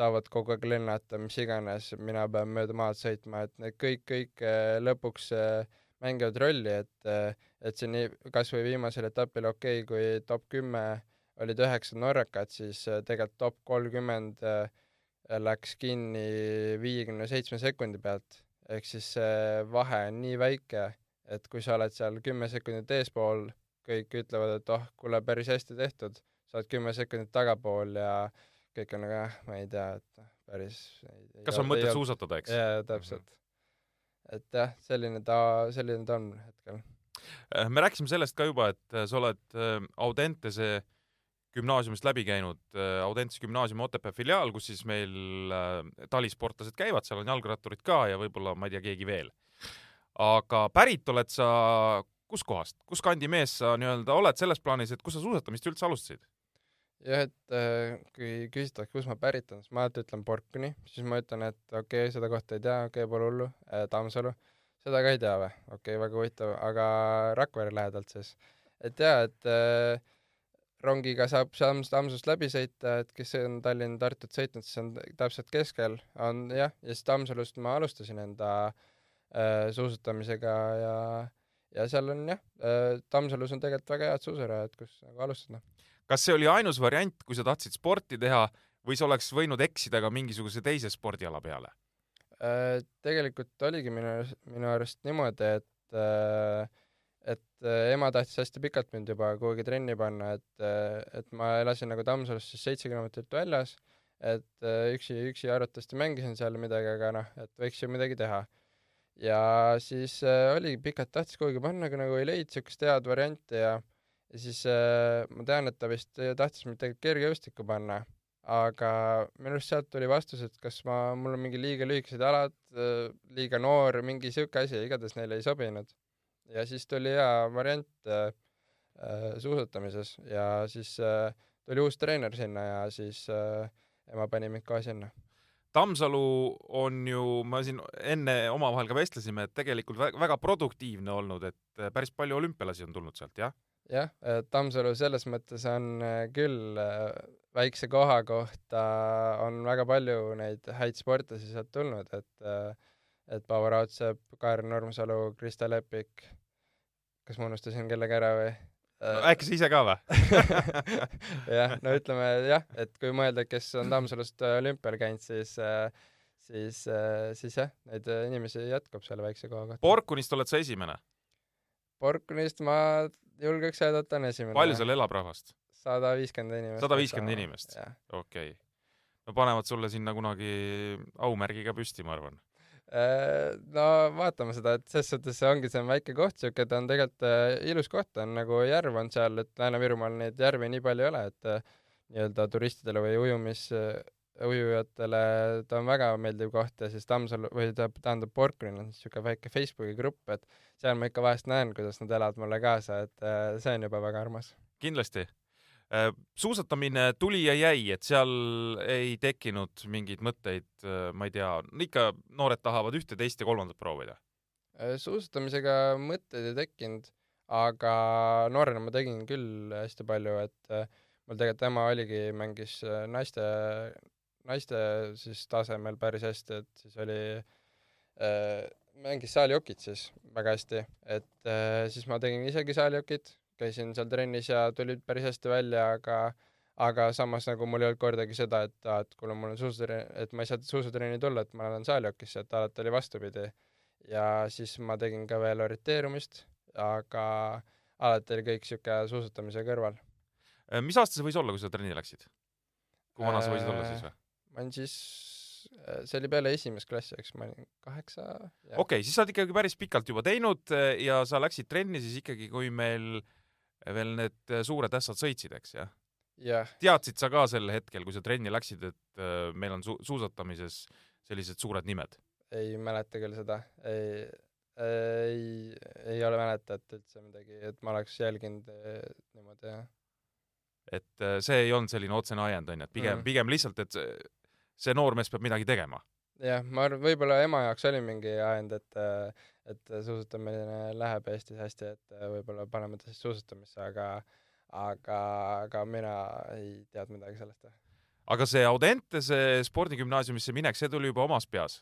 saavad kogu aeg lennata, mis iganes, mina pean mööda maad sõitma, et need kõik, kõik äh, lõpuks äh, mängivad rolli, et, äh, et nii, kas või viimasel etapil, okei okay,, kui top kümme olid üheksa norrakat, siis tegelikult top kolmkümmend läks kinni viiekümne seitsme sekundi pealt, ehk siis see vahe on nii väike, et kui sa oled seal kümme sekundit eespool, kõik ütlevad, et oh, kuule, päris hästi tehtud, sa oled kümme sekundit tagapool ja äh, kõik on nagu jah, ma ei tea, et päris kas on mõtet suusatada, eks? jaa, täpselt mm. -hmm. et jah, selline ta, selline ta on hetkel. Äh, me rääkisime sellest ka juba, et äh, sa oled äh, Audentese gümnaasiumist läbi käinud, Audentese gümnaasiumi Otepää filiaal, kus siis meil talisportlased käivad, seal on jalgratturid ka ja võib-olla, ma ei tea, keegi veel. aga pärit oled sa kuskohast, kus kandi mees sa nii-öelda oled selles plaanis, et kus sa suusatamist üldse alustasid? Jah, et äh, kui küsitakse, kust ma pärit olen, siis ma alati ütlen Porkuni, siis ma ütlen, et okei okay,, seda kohta ei tea, okei okay,, pole hullu äh,, Tammsalu, seda ka ei tea või? okei okay,, väga huvitav, aga Rakvere lähedalt siis. et jaa, et äh, rongiga saab Shams-, Tammsust läbi sõita, et kes on Tallinn-Tartut sõitnud, siis on täpselt keskel, on jah, ja siis Tammsalust ma alustasin enda äh, suusatamisega ja ja seal on jah äh,, Tammsalus on tegelikult väga head suusarajad, kus nagu alustada kas see oli ainus variant, kui sa tahtsid sporti teha või sa oleks võinud eksida ka mingisuguse teise spordiala peale? Äh, tegelikult oligi minu, minu arust niimoodi, et äh, et äh, ema tahtis hästi pikalt mind juba kuhugi trenni panna, et, et ma elasin nagu Tammsalust siis seitse kilomeetrit väljas, et üksi, üksi arvatavasti mängisin seal midagi, aga noh, et võiks ju midagi teha. ja siis oli, pikalt tahtis kuhugi panna, aga nagu ei leidnud niisugust head varianti ja ja siis äh, ma tean, et ta vist tahtis mind tegelikult kergejõustikku panna, aga minu arust sealt tuli vastus, et kas ma, mul on mingi liiga lühikesed jalad äh,, liiga noor, mingi siuke asi, igatahes neile ei sobinud. ja siis tuli hea variant äh, äh, suusatamises ja siis äh, tuli uus treener sinna ja siis äh, ema pani mind ka sinna Tammsalu on ju, ma siin enne omavahel ka vestlesime, et tegelikult väga produktiivne olnud, et päris palju olümpialasi on tulnud sealt, jah? Jah, Tammsalu selles mõttes on äh, küll äh, väikse koha kohta on väga palju neid häid sportlasi sealt tulnud, et äh, et Paavo Raudsepp, Kaarel Nurmsalu, Krista Lepik, kas ma unustasin kellegi ära või? no äkki sa ise ka või jah, no ütleme jah, et kui mõelda, kes on Tammsalust olümpial käinud, siis siis, siis jah, neid inimesi jätkub selle väikse koha kohta. Porkunist oled sa esimene? Porkunist ma julgeks öelda, et on esimene. palju seal elab rahvast? sada viiskümmend inimest. sada viiskümmend inimest? okei okay.. no panevad sulle sinna kunagi aumärgiga püsti, ma arvan. Äh, no vaatame seda, et selles suhtes see ongi, see on väike koht, siuke, ta on tegelikult äh, ilus koht, on nagu järv on seal, et Lääne-Virumaal neid järvi nii palju ei ole, et äh, nii-öelda turistidele või ujumis ujujatele ta on väga meeldiv koht ja siis Tammsalu või ta tähendab Porkrin on niisugune väike Facebooki grupp, et seal ma ikka vahest näen, kuidas nad elavad mulle kaasa, et äh, see on juba väga armas. kindlasti. Äh, suusatamine tuli ja jäi, et seal ei tekkinud mingeid mõtteid, äh, ma ei tea, ikka noored tahavad ühte, teist ja kolmandat proovida? suusatamisega mõtteid ei tekkinud, aga noorena ma tegin küll hästi palju, et mul tegelikult ema oligi, mängis naiste naiste siis tasemel päris hästi, et siis oli äh,, mängis saalijokit siis väga hästi, et äh, siis ma tegin isegi saalijokit, käisin seal trennis ja tulid päris hästi välja, aga aga samas nagu mul ei olnud kordagi seda, et aa, et kuule, mul on suusatrenn, et ma ei saa suusatrenni tulla, et ma lähen saalijokisse, et alati oli vastupidi. ja siis ma tegin ka veel orienteerumist, aga alati oli kõik niisugune suusatamise kõrval. Äh, mis aasta see võis olla, kui sa trenni läksid? kui vana sa võisid olla siis või? Olin siis, äh, see oli peale esimest klassi, eks ma olin kaheksa. okei okay,, siis sa oled ikkagi päris pikalt juba teinud äh, ja sa läksid trenni siis ikkagi, kui meil veel need äh, suured ässad sõitsid, eks jah? jah. teadsid sa ka sel hetkel, kui sa trenni läksid, et meil on su suusatamises sellised suured nimed? ei mäleta küll seda, ei, ei, ei ole mäletat üldse midagi, et ma oleks jälginud niimoodi, jah et see ei olnud selline otsene ajend, onju, et pigem mm., pigem lihtsalt, et see noormees peab midagi tegema. jah, ma arvan, võib-olla ema jaoks oli mingi ajend, et et suusatamine läheb Eestis hästi, et võib-olla paneme ta siis suusatamisse, aga aga, aga mina ei teadnud midagi sellest. aga see Audentese spordigümnaasiumisse minek, see tuli juba omas peas?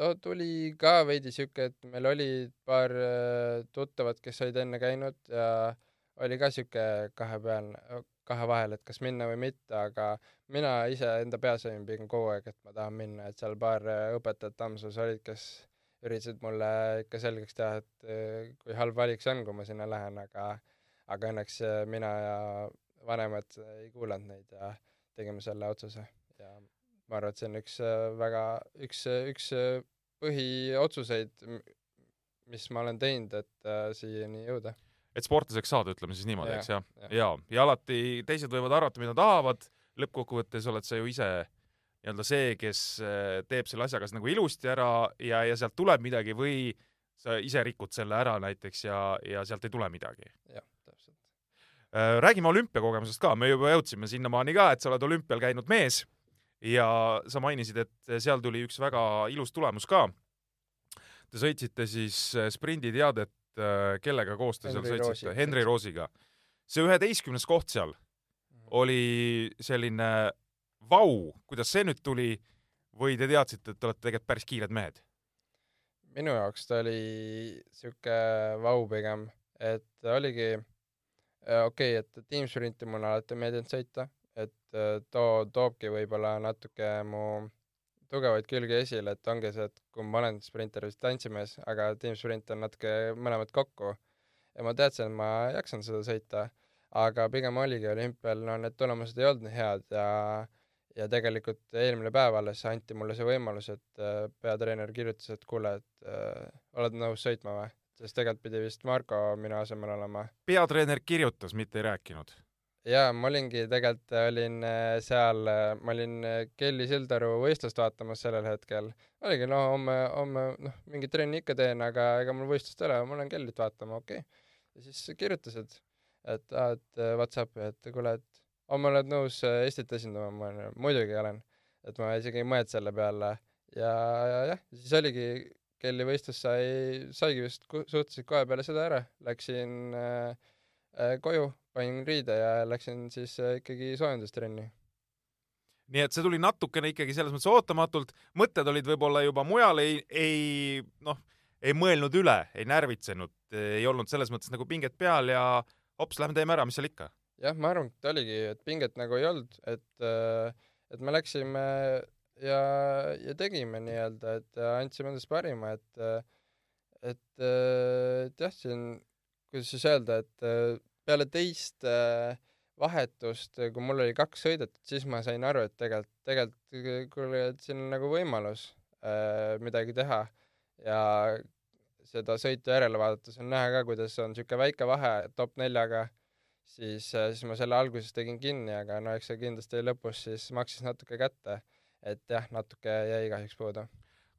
ta tuli ka veidi siuke, et meil oli paar äh, tuttavat, kes olid enne käinud ja oli ka siuke kahepealne, kahe vahel, et kas minna või mitte, aga mina ise enda peas olin pigem kogu aeg, et ma tahan minna, et seal paar äh, õpetajat Tammsalus olid, kes üritasid mulle ikka selgeks teha, et äh, kui halb valik see on, kui ma sinna lähen, aga aga õnneks äh, mina ja vanemad ei kuulanud neid ja tegime selle otsuse. Ja ma arvan, et see on üks väga, üks, üks põhiotsuseid, mis ma olen teinud, et siiani jõuda et sportlaseks saada, ütleme siis niimoodi, eks jah? ja, ja, ja alati teised võivad arvata, mida tahavad, lõppkokkuvõttes oled sa ju ise nii-öelda see, kes äh, teeb selle asja kas nagu ilusti ära ja, ja sealt tuleb midagi või sa ise rikud selle ära näiteks ja, ja sealt ei tule midagi. jah, täpselt. Äh, räägime olümpiakogemusest ka, me juba jõudsime sinnamaani ka, et sa oled olümpial käinud mees ja sa mainisid, et seal tuli üks väga ilus tulemus ka. Te sõitsite siis äh, sprinditeadet, äh, kellega koos te seal sõitsite? Henri Roosiga. see üheteistkümnes koht seal oli selline vau, kuidas see nüüd tuli või te teadsite, et te olete tegelikult päris kiired mehed? minu jaoks ta oli sihuke vau pigem, et oligi äh, okei okay,, et tiimsprinti mulle alati meeldinud sõita, et äh, too toobki võib-olla natuke mu tugevaid külgi esile, et ongi see, et kui ma olen sprinter või tantsimees, aga tiimsprint on natuke mõlemad kokku ja ma teadsin, et ma jaksan seda sõita, aga pigem oligi olümpial, no need tulemused ei olnud nii head ja ja tegelikult eelmine päev alles anti mulle see võimalus, et äh, peatreener kirjutas, et kuule, et äh, oled nõus sõitma või? sest tegelikult pidi vist Marko minu asemel olema. peatreener kirjutas, mitte ei rääkinud? Jaa, ma olingi tegelikult, olin äh, seal, ma olin äh, Kelly Sildaru võistlust vaatamas sellel hetkel. oligi, no homme, homme noh, mingit trenni ikka teen, aga ega mul võistlust ei ole, ma lähen Kellyt vaatama, okei okay.. ja siis kirjutasid, et aa, et äh, Whatsappi, et kuule, et homme oled nõus äh, Eestit esindama, ma olen, muidugi olen. et ma isegi ei mõelnud selle peale ja, ja jah, siis oligi, Kelly võistlus sai, saigi vist suhteliselt kohe peale seda ära, läksin äh, äh, koju, panin riide ja läksin siis äh, ikkagi soojendustrenni. nii et see tuli natukene ikkagi selles mõttes ootamatult, mõtted olid võib-olla juba mujal, ei, ei noh, ei mõelnud üle, ei närvitsenud, ei olnud selles mõttes nagu pinget peal ja hops, lähme teeme ära, mis seal ikka. jah, ma arvan, et oligi, et pinget nagu ei olnud, et äh, et me läksime ja, ja tegime nii-öelda, et äh, andsime endast parima, et et et jah, siin, kuidas siis öelda, et peale teist äh, vahetust, kui mul oli kaks sõidetud, siis ma sain aru, et tegelikult, tegelikult kuule, et siin on nagu võimalus äh, midagi teha ja seda sõitu järele vaadates on näha ka, kuidas on niisugune väike vahe top neljaga, siis, siis ma selle alguses tegin kinni, aga no eks see kindlasti lõpus siis maksis natuke kätte. et jah, natuke jäi kahjuks puudu.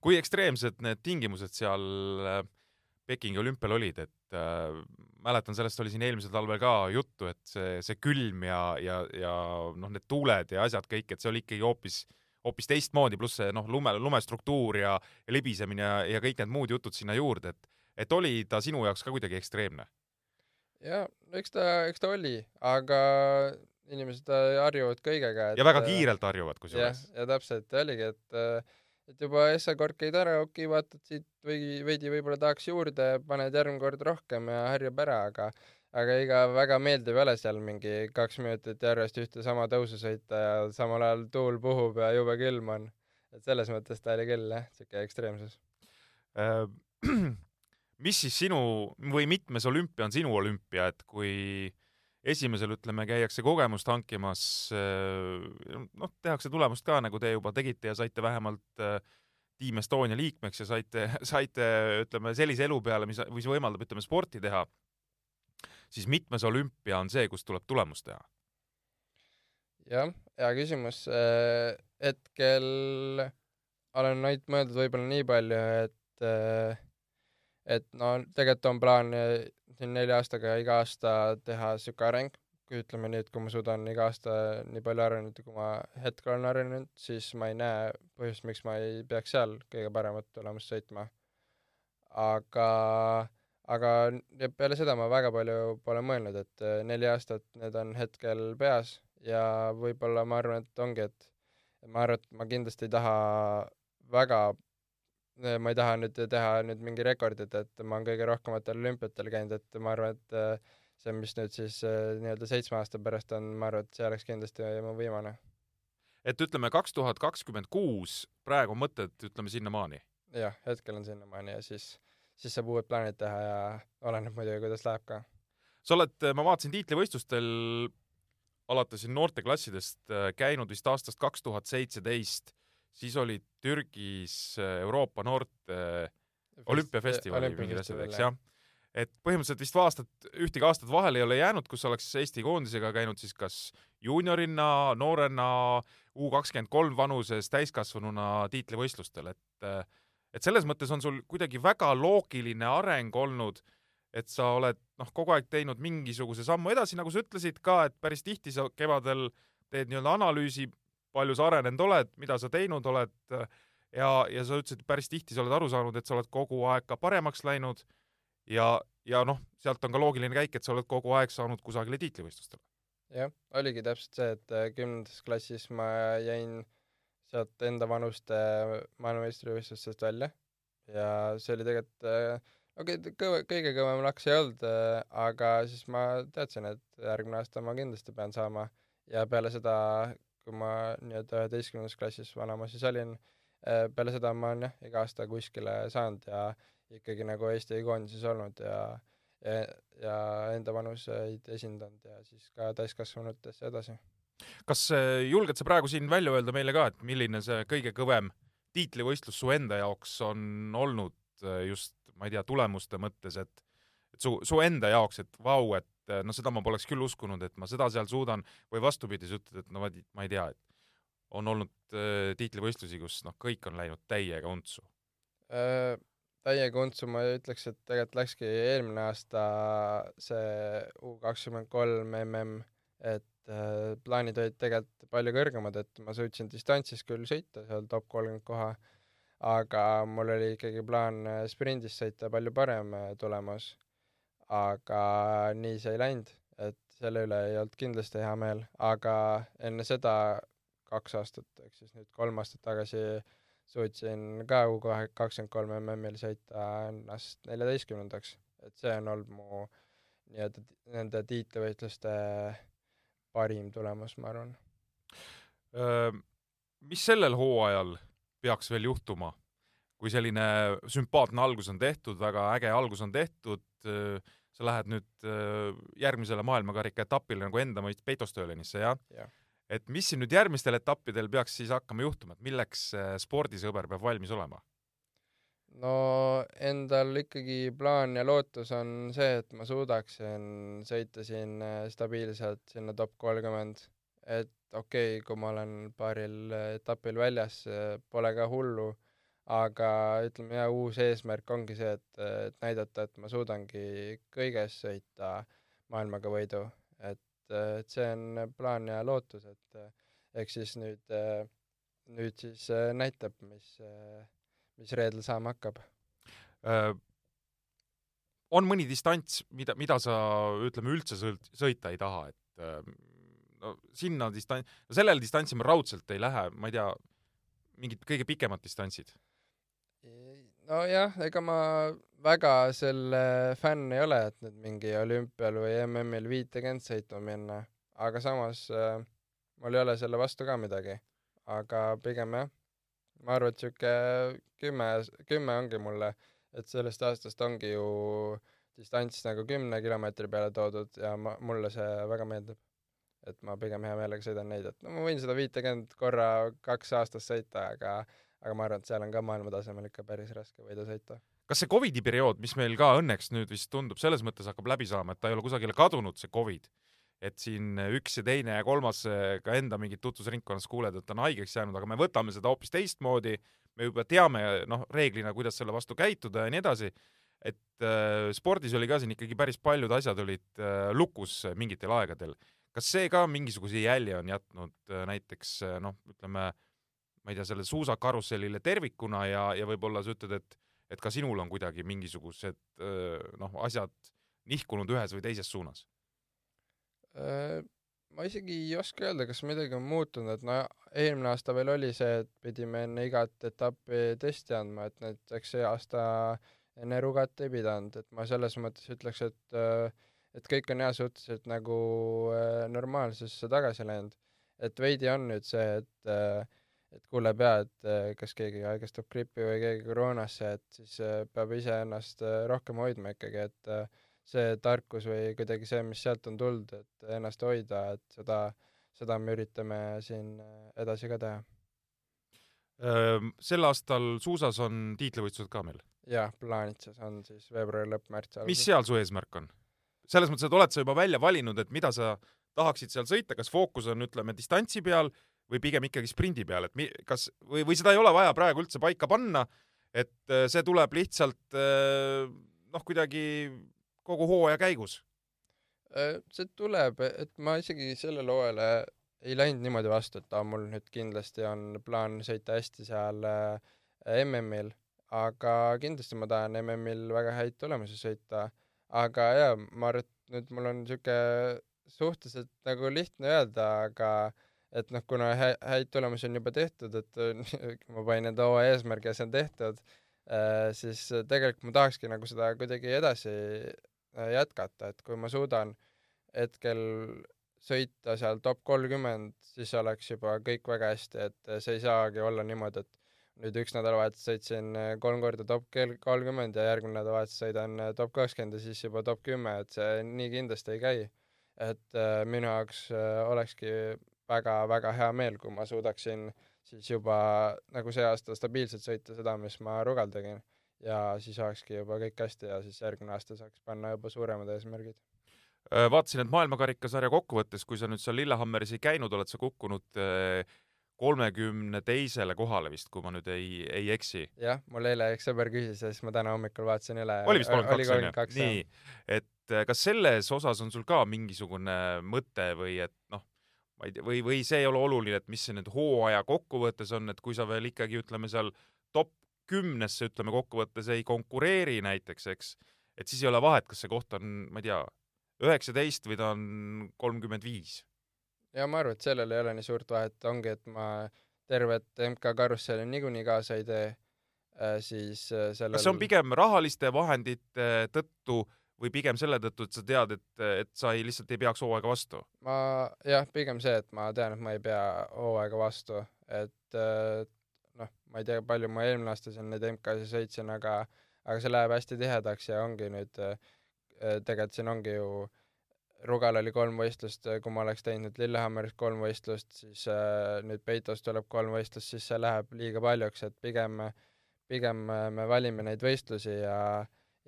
kui ekstreemsed need tingimused seal äh, Pekingi olümpial olid, et äh, mäletan, sellest oli siin eelmisel talvel ka juttu, et see, see külm ja, ja, ja noh, need tuuled ja asjad kõik, et see oli ikkagi hoopis, hoopis teistmoodi, pluss see noh, lume, lumestruktuur ja, ja libisemine ja, ja kõik need muud jutud sinna juurde, et, et oli ta sinu jaoks ka kuidagi ekstreemne? ja eks ta, eks ta oli, aga inimesed äh, harjuvad kõigega. ja väga kiirelt harjuvad jah, kusjuures. ja täpselt oligi, et äh, et juba S-kord käid ära, okei okay,, vaatad siit või veidi võib-olla tahaks juurde, paned järgmine kord rohkem ja harjub ära, aga aga ega väga meeldiv ei ole seal mingi kaks minutit järjest ühte sama tõusu sõita ja samal ajal tuul puhub ja jube külm on. et selles mõttes ta oli küll jah, siuke ekstreemsus. Äh, mis siis sinu või mitmes olümpia on sinu olümpia, et kui esimesel, ütleme, käiakse kogemust hankimas, noh, tehakse tulemust ka, nagu te juba tegite ja saite vähemalt äh, Team Estonia liikmeks ja saite, saite, ütleme, sellise elu peale, mis, mis võimaldab, ütleme, sporti teha, siis mitmes olümpia on see, kus tuleb tulemust teha? jah, hea küsimus. hetkel olen ainult mõeldud võib-olla nii palju, et et no tegelikult on plaan siin nelja aastaga iga aasta teha siuke areng, kui ütleme nii, et kui ma suudan iga aasta nii palju areneda, kui ma hetkel olen arenenud, siis ma ei näe põhjust, miks ma ei peaks seal kõige paremat tulemust sõitma. aga, aga peale seda ma väga palju pole mõelnud, et eh, neli aastat, need on hetkel peas ja võib-olla ma arvan, et ongi, et ma arvan, et ma kindlasti ei taha väga ma ei taha nüüd teha nüüd mingi rekordit, et ma olen kõige rohkematel olümpiatel käinud, et ma arvan, et äh, see, mis nüüd siis äh, nii-öelda seitsme aasta pärast on, ma arvan, et see oleks kindlasti mu viimane. et ütleme, kaks tuhat kakskümmend kuus, praegu mõtted, ütleme, sinnamaani? jah, hetkel on sinnamaani ja siis, siis saab uued plaanid teha ja oleneb muidugi, kuidas läheb ka. sa oled, ma vaatasin tiitlivõistlustel alates noorteklassidest äh, käinud vist aastast kaks tuhat seitseteist, siis olid Türgis äh, Euroopa noorte olümpiafestival või mingid asjad, eks jah? et põhimõtteliselt vist aastat, ühtegi aastat vahele ei ole jäänud, kus oleks Eesti koondisega käinud siis kas juuniorina, noorena, U kakskümmend kolm vanuses täiskasvanuna tiitlivõistlustel, et et selles mõttes on sul kuidagi väga loogiline areng olnud et sa oled noh, kogu aeg teinud mingisuguse sammu edasi, nagu sa ütlesid ka, et päris tihti sa kevadel teed nii-öelda analüüsi, palju sa arenenud oled, mida sa teinud oled ja, ja sa ütlesid, et päris tihti sa oled aru saanud, et sa oled kogu aeg ka paremaks läinud ja, ja noh, sealt on ka loogiline käik, et sa oled kogu aeg saanud kusagile tiitlivõistlustele. jah, oligi täpselt see, et äh, kümnendas klassis ma jäin sealt enda vanuste maailmameistrivõistlustest välja ja see oli tegelikult äh, okei okay,, kõva, kõige kõvem laks ei olnud, äh, aga siis ma teadsin, et järgmine aasta ma kindlasti pean saama ja peale seda, kui ma nii-öelda üheteistkümnendas klassis vanema siis olin, peale seda ma olen jah, iga aasta kuskile saanud ja ikkagi nagu Eesti koondises olnud ja ja, ja enda vanuseid esindanud ja siis ka täiskasvanutesse edasi. kas äh, julged sa praegu siin välja öelda meile ka, et milline see kõige kõvem tiitlivõistlus su enda jaoks on olnud äh, just, ma ei tea, tulemuste mõttes, et et su, su enda jaoks, et vau, et äh, no seda ma poleks küll uskunud, et ma seda seal suudan või vastupidi, sa ütled, et no ma ei tea, et on olnud äh, tiitlivõistlusi, kus noh, kõik on läinud täiega untsu äh,? täiega untsu ma ütleks, et tegelikult läkski eelmine aasta see U kakskümmend kolm mm, et äh, plaanid olid tegelikult palju kõrgemad, et ma suutsin distantsis küll sõita seal top kolmkümmend koha, aga mul oli ikkagi plaan äh, sprindis sõita palju parem äh, tulemus. Aga nii see ei läinud, et selle üle ei olnud kindlasti hea meel, aga enne seda kaks aastat, ehk siis nüüd kolm aastat tagasi suutsin ka U kakskümmend kolm MM-il sõita ennast neljateistkümnendaks, et see on olnud mu nii-öelda nende tiitlivõistluste parim tulemus, ma arvan. mis sellel hooajal peaks veel juhtuma, kui selline sümpaatne algus on tehtud, väga äge algus on tehtud, sa lähed nüüd järgmisele maailmakarika etapile nagu enda mõist Peitostöölenisse, jah ja.? et mis siin nüüd järgmistel etappidel peaks siis hakkama juhtuma, et milleks spordisõber peab valmis olema? no endal ikkagi plaan ja lootus on see, et ma suudaksin sõita siin äh, stabiilselt sinna top kolmkümmend, et okei okay,, kui ma olen paaril etapil väljas, pole ka hullu, aga ütleme jah, uus eesmärk ongi see, et, et näidata, et ma suudangi kõiges sõita maailmaga võidu, et et see on plaan ja lootus, et eks siis nüüd, nüüd siis näitab, mis, mis reedel saama hakkab äh,. on mõni distants, mida, mida sa ütleme üldse sõita ei taha, et äh, no sinna distants, no sellele distantsi ma raudselt ei lähe, ma ei tea, mingid kõige pikemad distantsid? Nojah, ega ma väga selle fänn ei ole, et nüüd mingi olümpial või MM-il viitekümmet sõitma minna, aga samas äh, mul ei ole selle vastu ka midagi. aga pigem jah, ma arvan, et sihuke kümme, kümme ongi mulle, et sellest aastast ongi ju distants nagu kümne kilomeetri peale toodud ja ma, mulle see väga meeldib. et ma pigem hea meelega sõidan neid, et no ma võin seda viitekümmet korra kaks aastas sõita, aga aga ma arvan, et seal on ka maailma tasemel ikka päris raske võidu sõita. kas see Covidi periood, mis meil ka õnneks nüüd vist tundub, selles mõttes hakkab läbi saama, et ta ei ole kusagile kadunud, see Covid, et siin üks ja teine ja kolmas ka enda mingit tutvusringkonnas kuuled, et on haigeks jäänud, aga me võtame seda hoopis teistmoodi, me juba teame, noh, reeglina, kuidas selle vastu käituda ja nii edasi, et äh, spordis oli ka siin ikkagi päris paljud asjad olid äh, lukus mingitel aegadel. kas see ka mingisuguse jälje on jätnud äh, näiteks äh, noh, ütleme äh, ma ei tea, sellele suusakarussellile tervikuna ja, ja võib-olla sa ütled, et, et ka sinul on kuidagi mingisugused noh, asjad nihkunud ühes või teises suunas? ma isegi ei oska öelda, kas midagi on muutunud, et no eelmine aasta veel oli see, et pidime enne igat etappi testi andma, et näiteks see aasta enne Rugat ei pidanud, et ma selles mõttes ütleks, et et kõik on jah, suhteliselt nagu normaalsusesse tagasi läinud. et veidi on nüüd see, et et kuuleb ja, et äh, kas keegi haigestub gripi või keegi koroonasse, et siis äh, peab iseennast äh, rohkem hoidma ikkagi, et see tarkus või kuidagi see, mis sealt on tulnud, et ennast hoida, et seda, seda me üritame siin edasi ka teha. Sel aastal suusas on tiitlivõistlused ka meil? jah, Plaanitses on siis veebruari lõpp, märts algus. mis seal su eesmärk on? selles mõttes, et oled sa juba välja valinud, et mida sa tahaksid seal sõita, kas fookus on, ütleme, distantsi peal või pigem ikkagi sprindi peal, et mi-, kas, või, või seda ei ole vaja praegu üldse paika panna, et äh, see tuleb lihtsalt äh, noh, kuidagi kogu hooaja käigus? Äh, see tuleb, et ma isegi sellele hooajale ei läinud niimoodi vastu, et aa, mul nüüd kindlasti on plaan sõita hästi seal äh, MM-il, aga kindlasti ma tahan MM-il väga häid tulemusi sõita. aga jaa, ma arvan, et nüüd mul on niisugune suhteliselt nagu lihtne öelda, aga et noh, kuna hä häid tulemusi on juba tehtud, et ma panin enda hooaja eesmärgi ja see on tehtud äh,, siis tegelikult ma tahakski nagu seda kuidagi edasi äh, jätkata, et kui ma suudan hetkel sõita seal top kolmkümmend, siis oleks juba kõik väga hästi, et see ei saagi olla niimoodi, et nüüd üks nädalavahetus sõitsin äh, kolm korda top kolmkümmend ja järgmine nädalavahetus sõidan top kakskümmend ja siis juba top kümme, et see nii kindlasti ei käi. et minu jaoks olekski väga-väga hea meel, kui ma suudaksin siis juba nagu see aasta stabiilselt sõita seda, mis ma Rugal tegin. ja siis olekski juba kõik hästi ja siis järgmine aasta saaks panna juba suuremad eesmärgid Äh, vaatasin, et maailmakarikasarja kokkuvõttes, kui sa nüüd seal Lillehammeris ei käinud, oled sa kukkunud äh, kolmekümne teisele kohale vist, kui ma nüüd ei, ei eksi. jah, mul eile üks sõber küsis ja siis ma täna hommikul vaatasin üle. oli vist kolmkümmend kaks, onju? nii, et äh, kas selles osas on sul ka mingisugune mõte või et noh, ma ei tea, või, või see ei ole oluline, et mis see nüüd hooaja kokkuvõttes on, et kui sa veel ikkagi ütleme seal top kümnesse, ütleme kokkuvõttes ei konkureeri näiteks, eks, et siis ei ole vahet, kas see koht on, ma ei tea, üheksateist või ta on kolmkümmend viis. ja ma arvan, et sellel ei ole nii suurt vahet, ongi, et ma tervet MK karusselli niikuinii kaasa ei tee äh,, siis äh, sellel kas see on pigem rahaliste vahendite tõttu või pigem selle tõttu, et sa tead, et, et sa ei, lihtsalt ei peaks hooaega vastu? ma jah, pigem see, et ma tean, et ma ei pea hooaega vastu, et äh, noh, ma ei tea, palju ma eelmine aasta siin neid MK-sid sõitsin, aga aga see läheb hästi tihedaks ja ongi nüüd äh, Äh, tegelikult siin ongi ju, Rugal oli kolm võistlust, äh, kui ma oleks teinud Lillehammeris kolm võistlust, siis äh, nüüd Peitos tuleb kolm võistlust, siis see läheb liiga paljuks, et pigem, pigem me valime neid võistlusi ja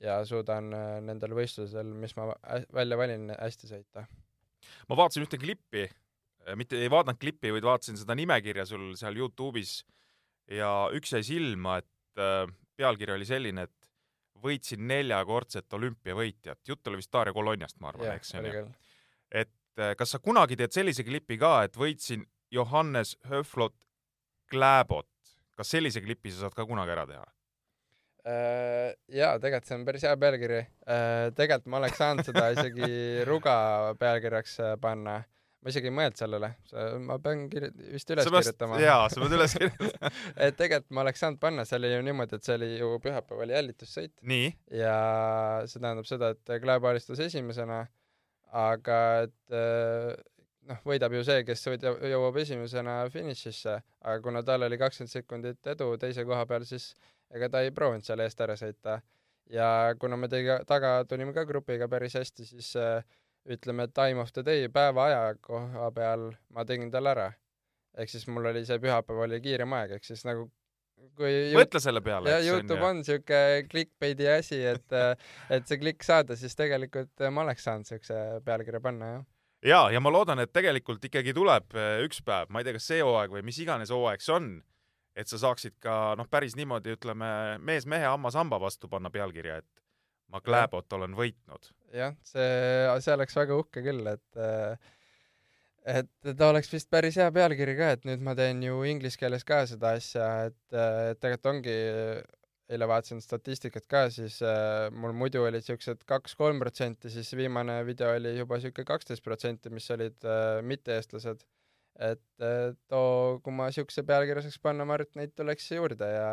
ja suudan nendel võistlusel, mis ma välja valin, hästi sõita. ma vaatasin ühte klippi, mitte ei vaadanud klippi, vaid vaatasin seda nimekirja sul seal Youtube'is ja üks jäi silma, et pealkiri oli selline, et võitsin neljakordset olümpiavõitjat, jutt oli vist Darja Kolonjast, ma arvan, eks ju. et äh, kas sa kunagi teed sellise klipi ka, et võitsin Johannes Höflot Kläbot, kas sellise klipi sa saad ka kunagi ära teha? Äh, jaa, tegelikult see on päris hea pealkiri. Äh, tegelikult ma oleks saanud seda isegi Ruga pealkirjaks panna ma isegi ei mõelnud sellele, ma pean kir-, vist üles peast, kirjutama. jaa, sa pead üles kirjutama et tegelikult ma oleks saanud panna, see oli ju niimoodi, et see oli ju pühapäev oli jälitussõit. ja see tähendab seda, et Kläb alistas esimesena, aga et äh, noh, võidab ju see, kes võidab, jõuab esimesena finišisse, aga kuna tal oli kakskümmend sekundit edu teise koha peal, siis ega ta ei proovinud seal eest ära sõita. ja kuna me teiega taga tulime ka grupiga päris hästi, siis äh, ütleme, time of the day, päeva aja koha peal ma tegin talle ära. ehk siis mul oli see pühapäev oli kiirem aeg, ehk siis nagu kui mõtle selle peale. ja Youtube on, siuke clickbait'i asi, et et see klikk saada, siis tegelikult ma oleks saanud siukse pealkirja panna, jah. ja, ja ma loodan, et tegelikult ikkagi tuleb üks päev, ma ei tea, kas see hooaeg või mis iganes hooaeg see on, et sa saaksid ka noh, päris niimoodi, ütleme, mees mehe hammas hamba vastu panna pealkirja, et ma Kläbot olen võitnud. jah, see, see oleks väga uhke küll, et et ta oleks vist päris hea pealkiri ka, et nüüd ma teen ju inglise keeles ka seda asja, et, et tegelikult ongi, eile vaatasin statistikat ka, siis äh, mul muidu olid siuksed kaks-kolm protsenti, siis viimane video oli juba siuke kaksteist protsenti, mis olid äh, mitte-eestlased. Et äh, too, kui ma siukse pealkirja saaks panna, ma arvan, et neid tuleks juurde ja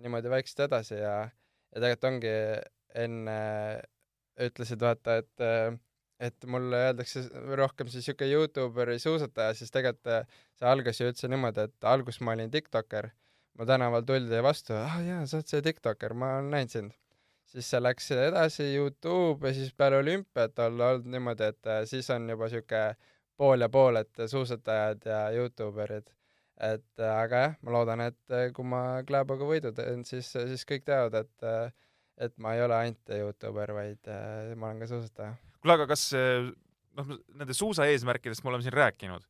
niimoodi vaikselt edasi ja, ja tegelikult ongi enne ütlesid vaata, et et mulle öeldakse rohkem siis siuke Youtuberi suusataja, siis tegelikult see algas ju üldse niimoodi, et alguses ma olin tiktoker, ma tänaval tuldi vastu, ah jaa, sa oled see tiktoker, ma olen näinud sind. siis see läks edasi Youtube ja siis peale olümpiat on olnud niimoodi, et äh, siis on juba siuke pool ja pool, et suusatajad ja Youtuberid. et äh, aga jah, ma loodan, et äh, kui ma Kläboga võidu teen, siis, siis kõik teavad, et et ma ei ole ainult Youtuber, vaid äh, ma olen ka suusataja. kuule, aga kas noh, nende suusa eesmärkidest me oleme siin rääkinud,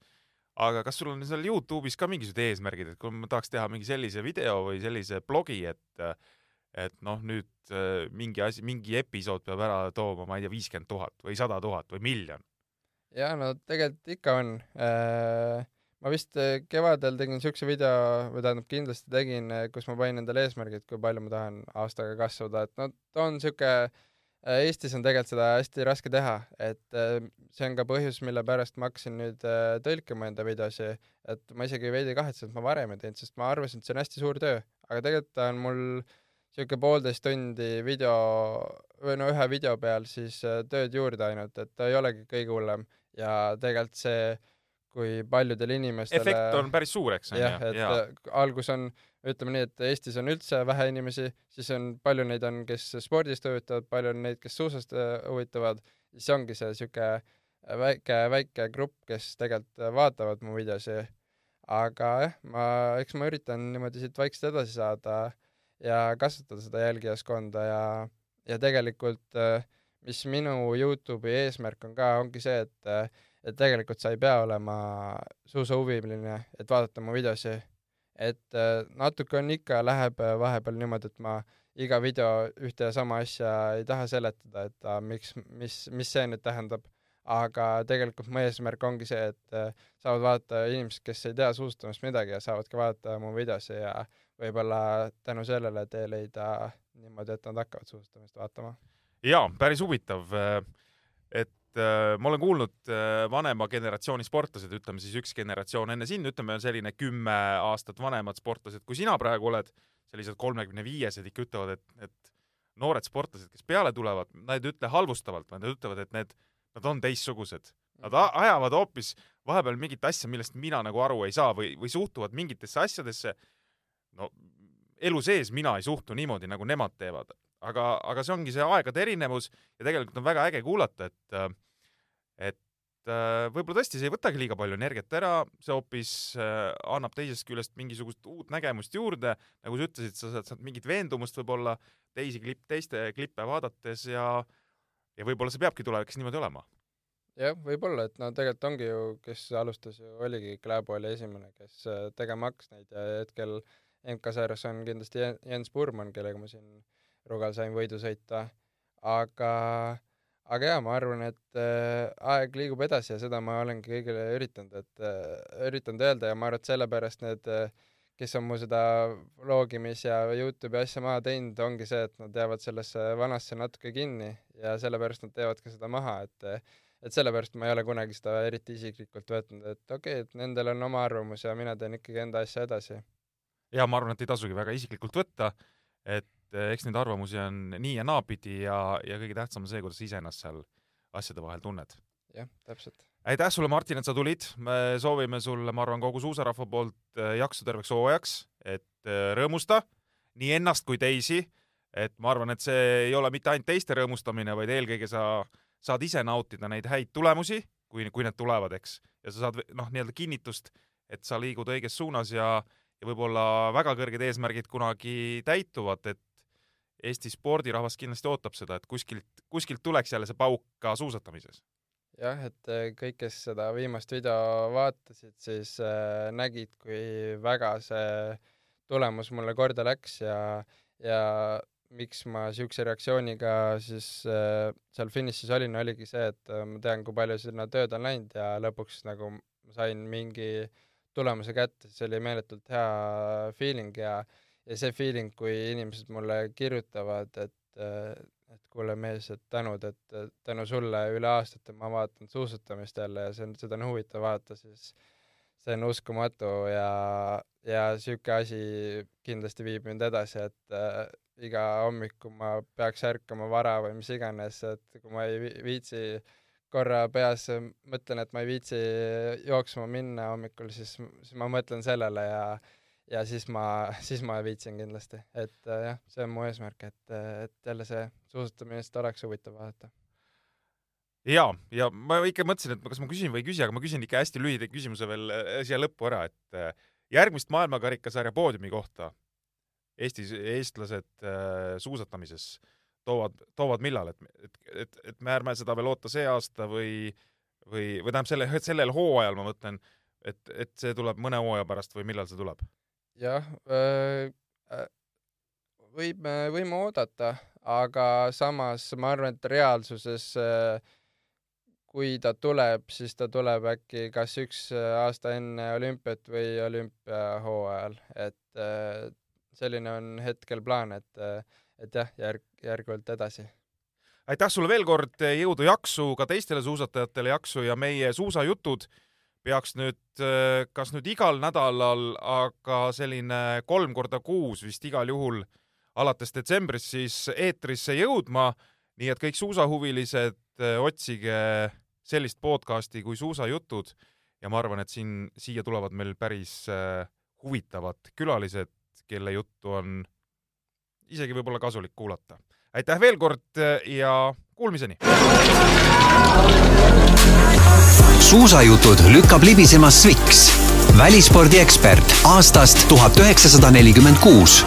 aga kas sul on seal Youtube'is ka mingisugused eesmärgid, et kui ma tahaks teha mingi sellise video või sellise blogi, et et noh, nüüd äh, mingi asi, mingi episood peab ära tooma, ma ei tea, viiskümmend tuhat või sada tuhat või miljon. Ja no tegelikult ikka on. Äh, ma vist äh, kevadel tegin siukse video, või tähendab, kindlasti tegin, äh, kus ma panin endale eesmärgid, kui palju ma tahan aastaga kasvada, et no ta on siuke Eestis on tegelikult seda hästi raske teha, et see on ka põhjus, mille pärast ma hakkasin nüüd tõlkima enda videosi, et ma isegi veidi kahetsen, et ma varem ei teinud, sest ma arvasin, et see on hästi suur töö, aga tegelikult ta on mul siuke poolteist tundi video või no ühe video peal siis äh, tööd juurde ainult, et ta ei olegi kõige hullem ja tegelikult see, kui paljudel inimestel efekt on päris suur, eks? jah, et ja. Äh, algus on, ütleme nii, et Eestis on üldse vähe inimesi, siis on palju neid on, kes spordist huvitavad, palju on neid, kes suusast äh, huvitavad, siis ongi see siuke väike, väike grupp, kes tegelikult vaatavad mu videosi. aga jah, ma, eks ma üritan niimoodi siit vaikselt edasi saada ja kasvatada seda jälgijaskonda ja, ja tegelikult äh, mis minu Youtube'i eesmärk on ka, ongi see, et, äh, et tegelikult sa ei pea olema suusahuviline, et vaadata mu videosi. et äh, natuke on ikka, läheb vahepeal niimoodi, et ma iga video ühte ja sama asja ei taha seletada, et a, miks, mis, mis see nüüd tähendab. Aga tegelikult mu eesmärk ongi see, et saavad vaadata inimesed, kes ei tea suusatamist midagi ja saavad ka vaadata mu videosi ja võib-olla tänu sellele tee leida niimoodi, et nad hakkavad suusatamist vaatama. jaa, päris huvitav. Äh, et äh, ma olen kuulnud äh, vanema generatsiooni sportlased, ütleme siis üks generatsioon enne sind, ütleme selline kümme aastat vanemad sportlased, kui sina praegu oled, sellised kolmekümne viiesed ikka ütlevad, et, et noored sportlased, kes peale tulevad, nad ei ütle halvustavalt, vaid nad ütlevad, et need, nad on teistsugused. Nad ajavad hoopis vahepeal mingit asja, millest mina nagu aru ei saa või, või suhtuvad mingitesse asjadesse no elu sees mina ei suhtu niimoodi, nagu nemad teevad, aga, aga see ongi see aegade erinevus ja tegelikult on väga äge kuulata, et, et võib-olla tõesti see ei võtagi liiga palju energiat ära, see hoopis annab teisest küljest mingisugust uut nägemust juurde, nagu sa ütlesid, sa saad, saad mingit veendumust võib-olla teisi klipp, teiste klippe vaadates ja ja võib-olla see peabki tulevikus niimoodi olema. jah, võib-olla, et no tegelikult ongi ju, kes alustas ju, oligi Kläbo oli esimene, kes tegema hakkas neid ja hetkel äh, MK-sarjas on kindlasti Jens Burman, kellega ma siin Rugal sain võidu sõita, aga aga jaa, ma arvan, et äh, aeg liigub edasi ja seda ma olengi kõigile üritanud, et äh, üritanud öelda ja ma arvan, et sellepärast need äh, kes on mu seda vlogimis ja Youtube'i asja maha teinud, ongi see, et nad jäävad sellesse vanasse natuke kinni ja sellepärast nad teevad ka seda maha, et et sellepärast ma ei ole kunagi seda eriti isiklikult võtnud, et okei okay,, et nendel on oma arvamus ja mina teen ikkagi enda asja edasi ja ma arvan, et ei tasugi väga isiklikult võtta, et eh, eks neid arvamusi on nii ja naapidi ja, ja kõige tähtsam on see, kuidas ise ennast seal asjade vahel tunned. jah, täpselt. Aitäh sulle, Martin, et sa tulid, me soovime sulle, ma arvan, kogu suusarahva poolt eh, jaksu terveks hooajaks, et eh, rõõmusta nii ennast kui teisi, et ma arvan, et see ei ole mitte ainult teiste rõõmustamine, vaid eelkõige sa saad ise nautida neid häid tulemusi, kui, kui need tulevad, eks, ja sa saad noh, nii-öelda kinnitust, et sa liigud õiges suunas ja ja võib-olla väga kõrged eesmärgid kunagi täituvad, et Eesti spordirahvas kindlasti ootab seda, et kuskilt, kuskilt tuleks jälle see pauk ka suusatamises. Jah, et äh, kõik, kes seda viimast video vaatasid, siis äh, nägid, kui väga see tulemus mulle korda läks ja, ja miks ma siukse reaktsiooniga siis äh, seal finišis olin, oligi see, et äh, ma tean, kui palju sinna tööd on läinud ja lõpuks nagu ma sain mingi äh, tulemuse kätte, see oli meeletult hea feeling ja, ja see feeling, kui inimesed mulle kirjutavad, et, et kuule mees, et tänud, et tänu sulle üle aastate ma vaatan suusatamist jälle ja see on, seda on huvitav vaadata, siis see on uskumatu ja, ja sihuke asi kindlasti viib mind edasi, et äh, iga hommiku ma peaks ärkama vara või mis iganes, et kui ma ei viitsi korra peas mõtlen, et ma ei viitsi jooksma minna hommikul, siis, siis ma mõtlen sellele ja ja siis ma, siis ma viitsin kindlasti, et äh, jah, see on mu eesmärk, et, et jälle see suusatamine lihtsalt oleks huvitav vaadata. ja, ja ma ikka mõtlesin, et kas ma küsin või ei küsi, aga ma küsin ikka hästi lühida küsimuse veel äh, siia lõppu ära, et äh, järgmist maailmakarikasarja poodiumi kohta Eestis, eestlased äh, suusatamises äh, toovad, toovad millal, et, et, et, et me ärme seda veel oota see aasta või, või, või tähendab selle, sellel hooajal ma mõtlen, et, et see tuleb mõne hooaja pärast või millal see tuleb? Jah äh,, võib, võime oodata, aga samas ma arvan, et reaalsuses äh, kui ta tuleb, siis ta tuleb äkki kas üks aasta enne olümpiat või olümpiahooajal, et äh, selline on hetkel plaan, et, et jah, järg, järgult edasi. aitäh sulle veel kord, jõudu, jaksu ka teistele suusatajatele, jaksu ja meie suusajutud peaks nüüd, kas nüüd igal nädalal, aga selline kolm korda kuus vist igal juhul alates detsembrist siis eetrisse jõudma. nii et kõik suusahuvilised, otsige sellist podcasti kui Suusajutud ja ma arvan, et siin, siia tulevad meil päris äh, huvitavad külalised, kelle juttu on isegi võib-olla kasulik kuulata. aitäh veel kord äh, ja kuulmiseni! Suusajutud lükkab libisema Sviks, välispordiekspert aastast tuhat üheksasada nelikümmend kuus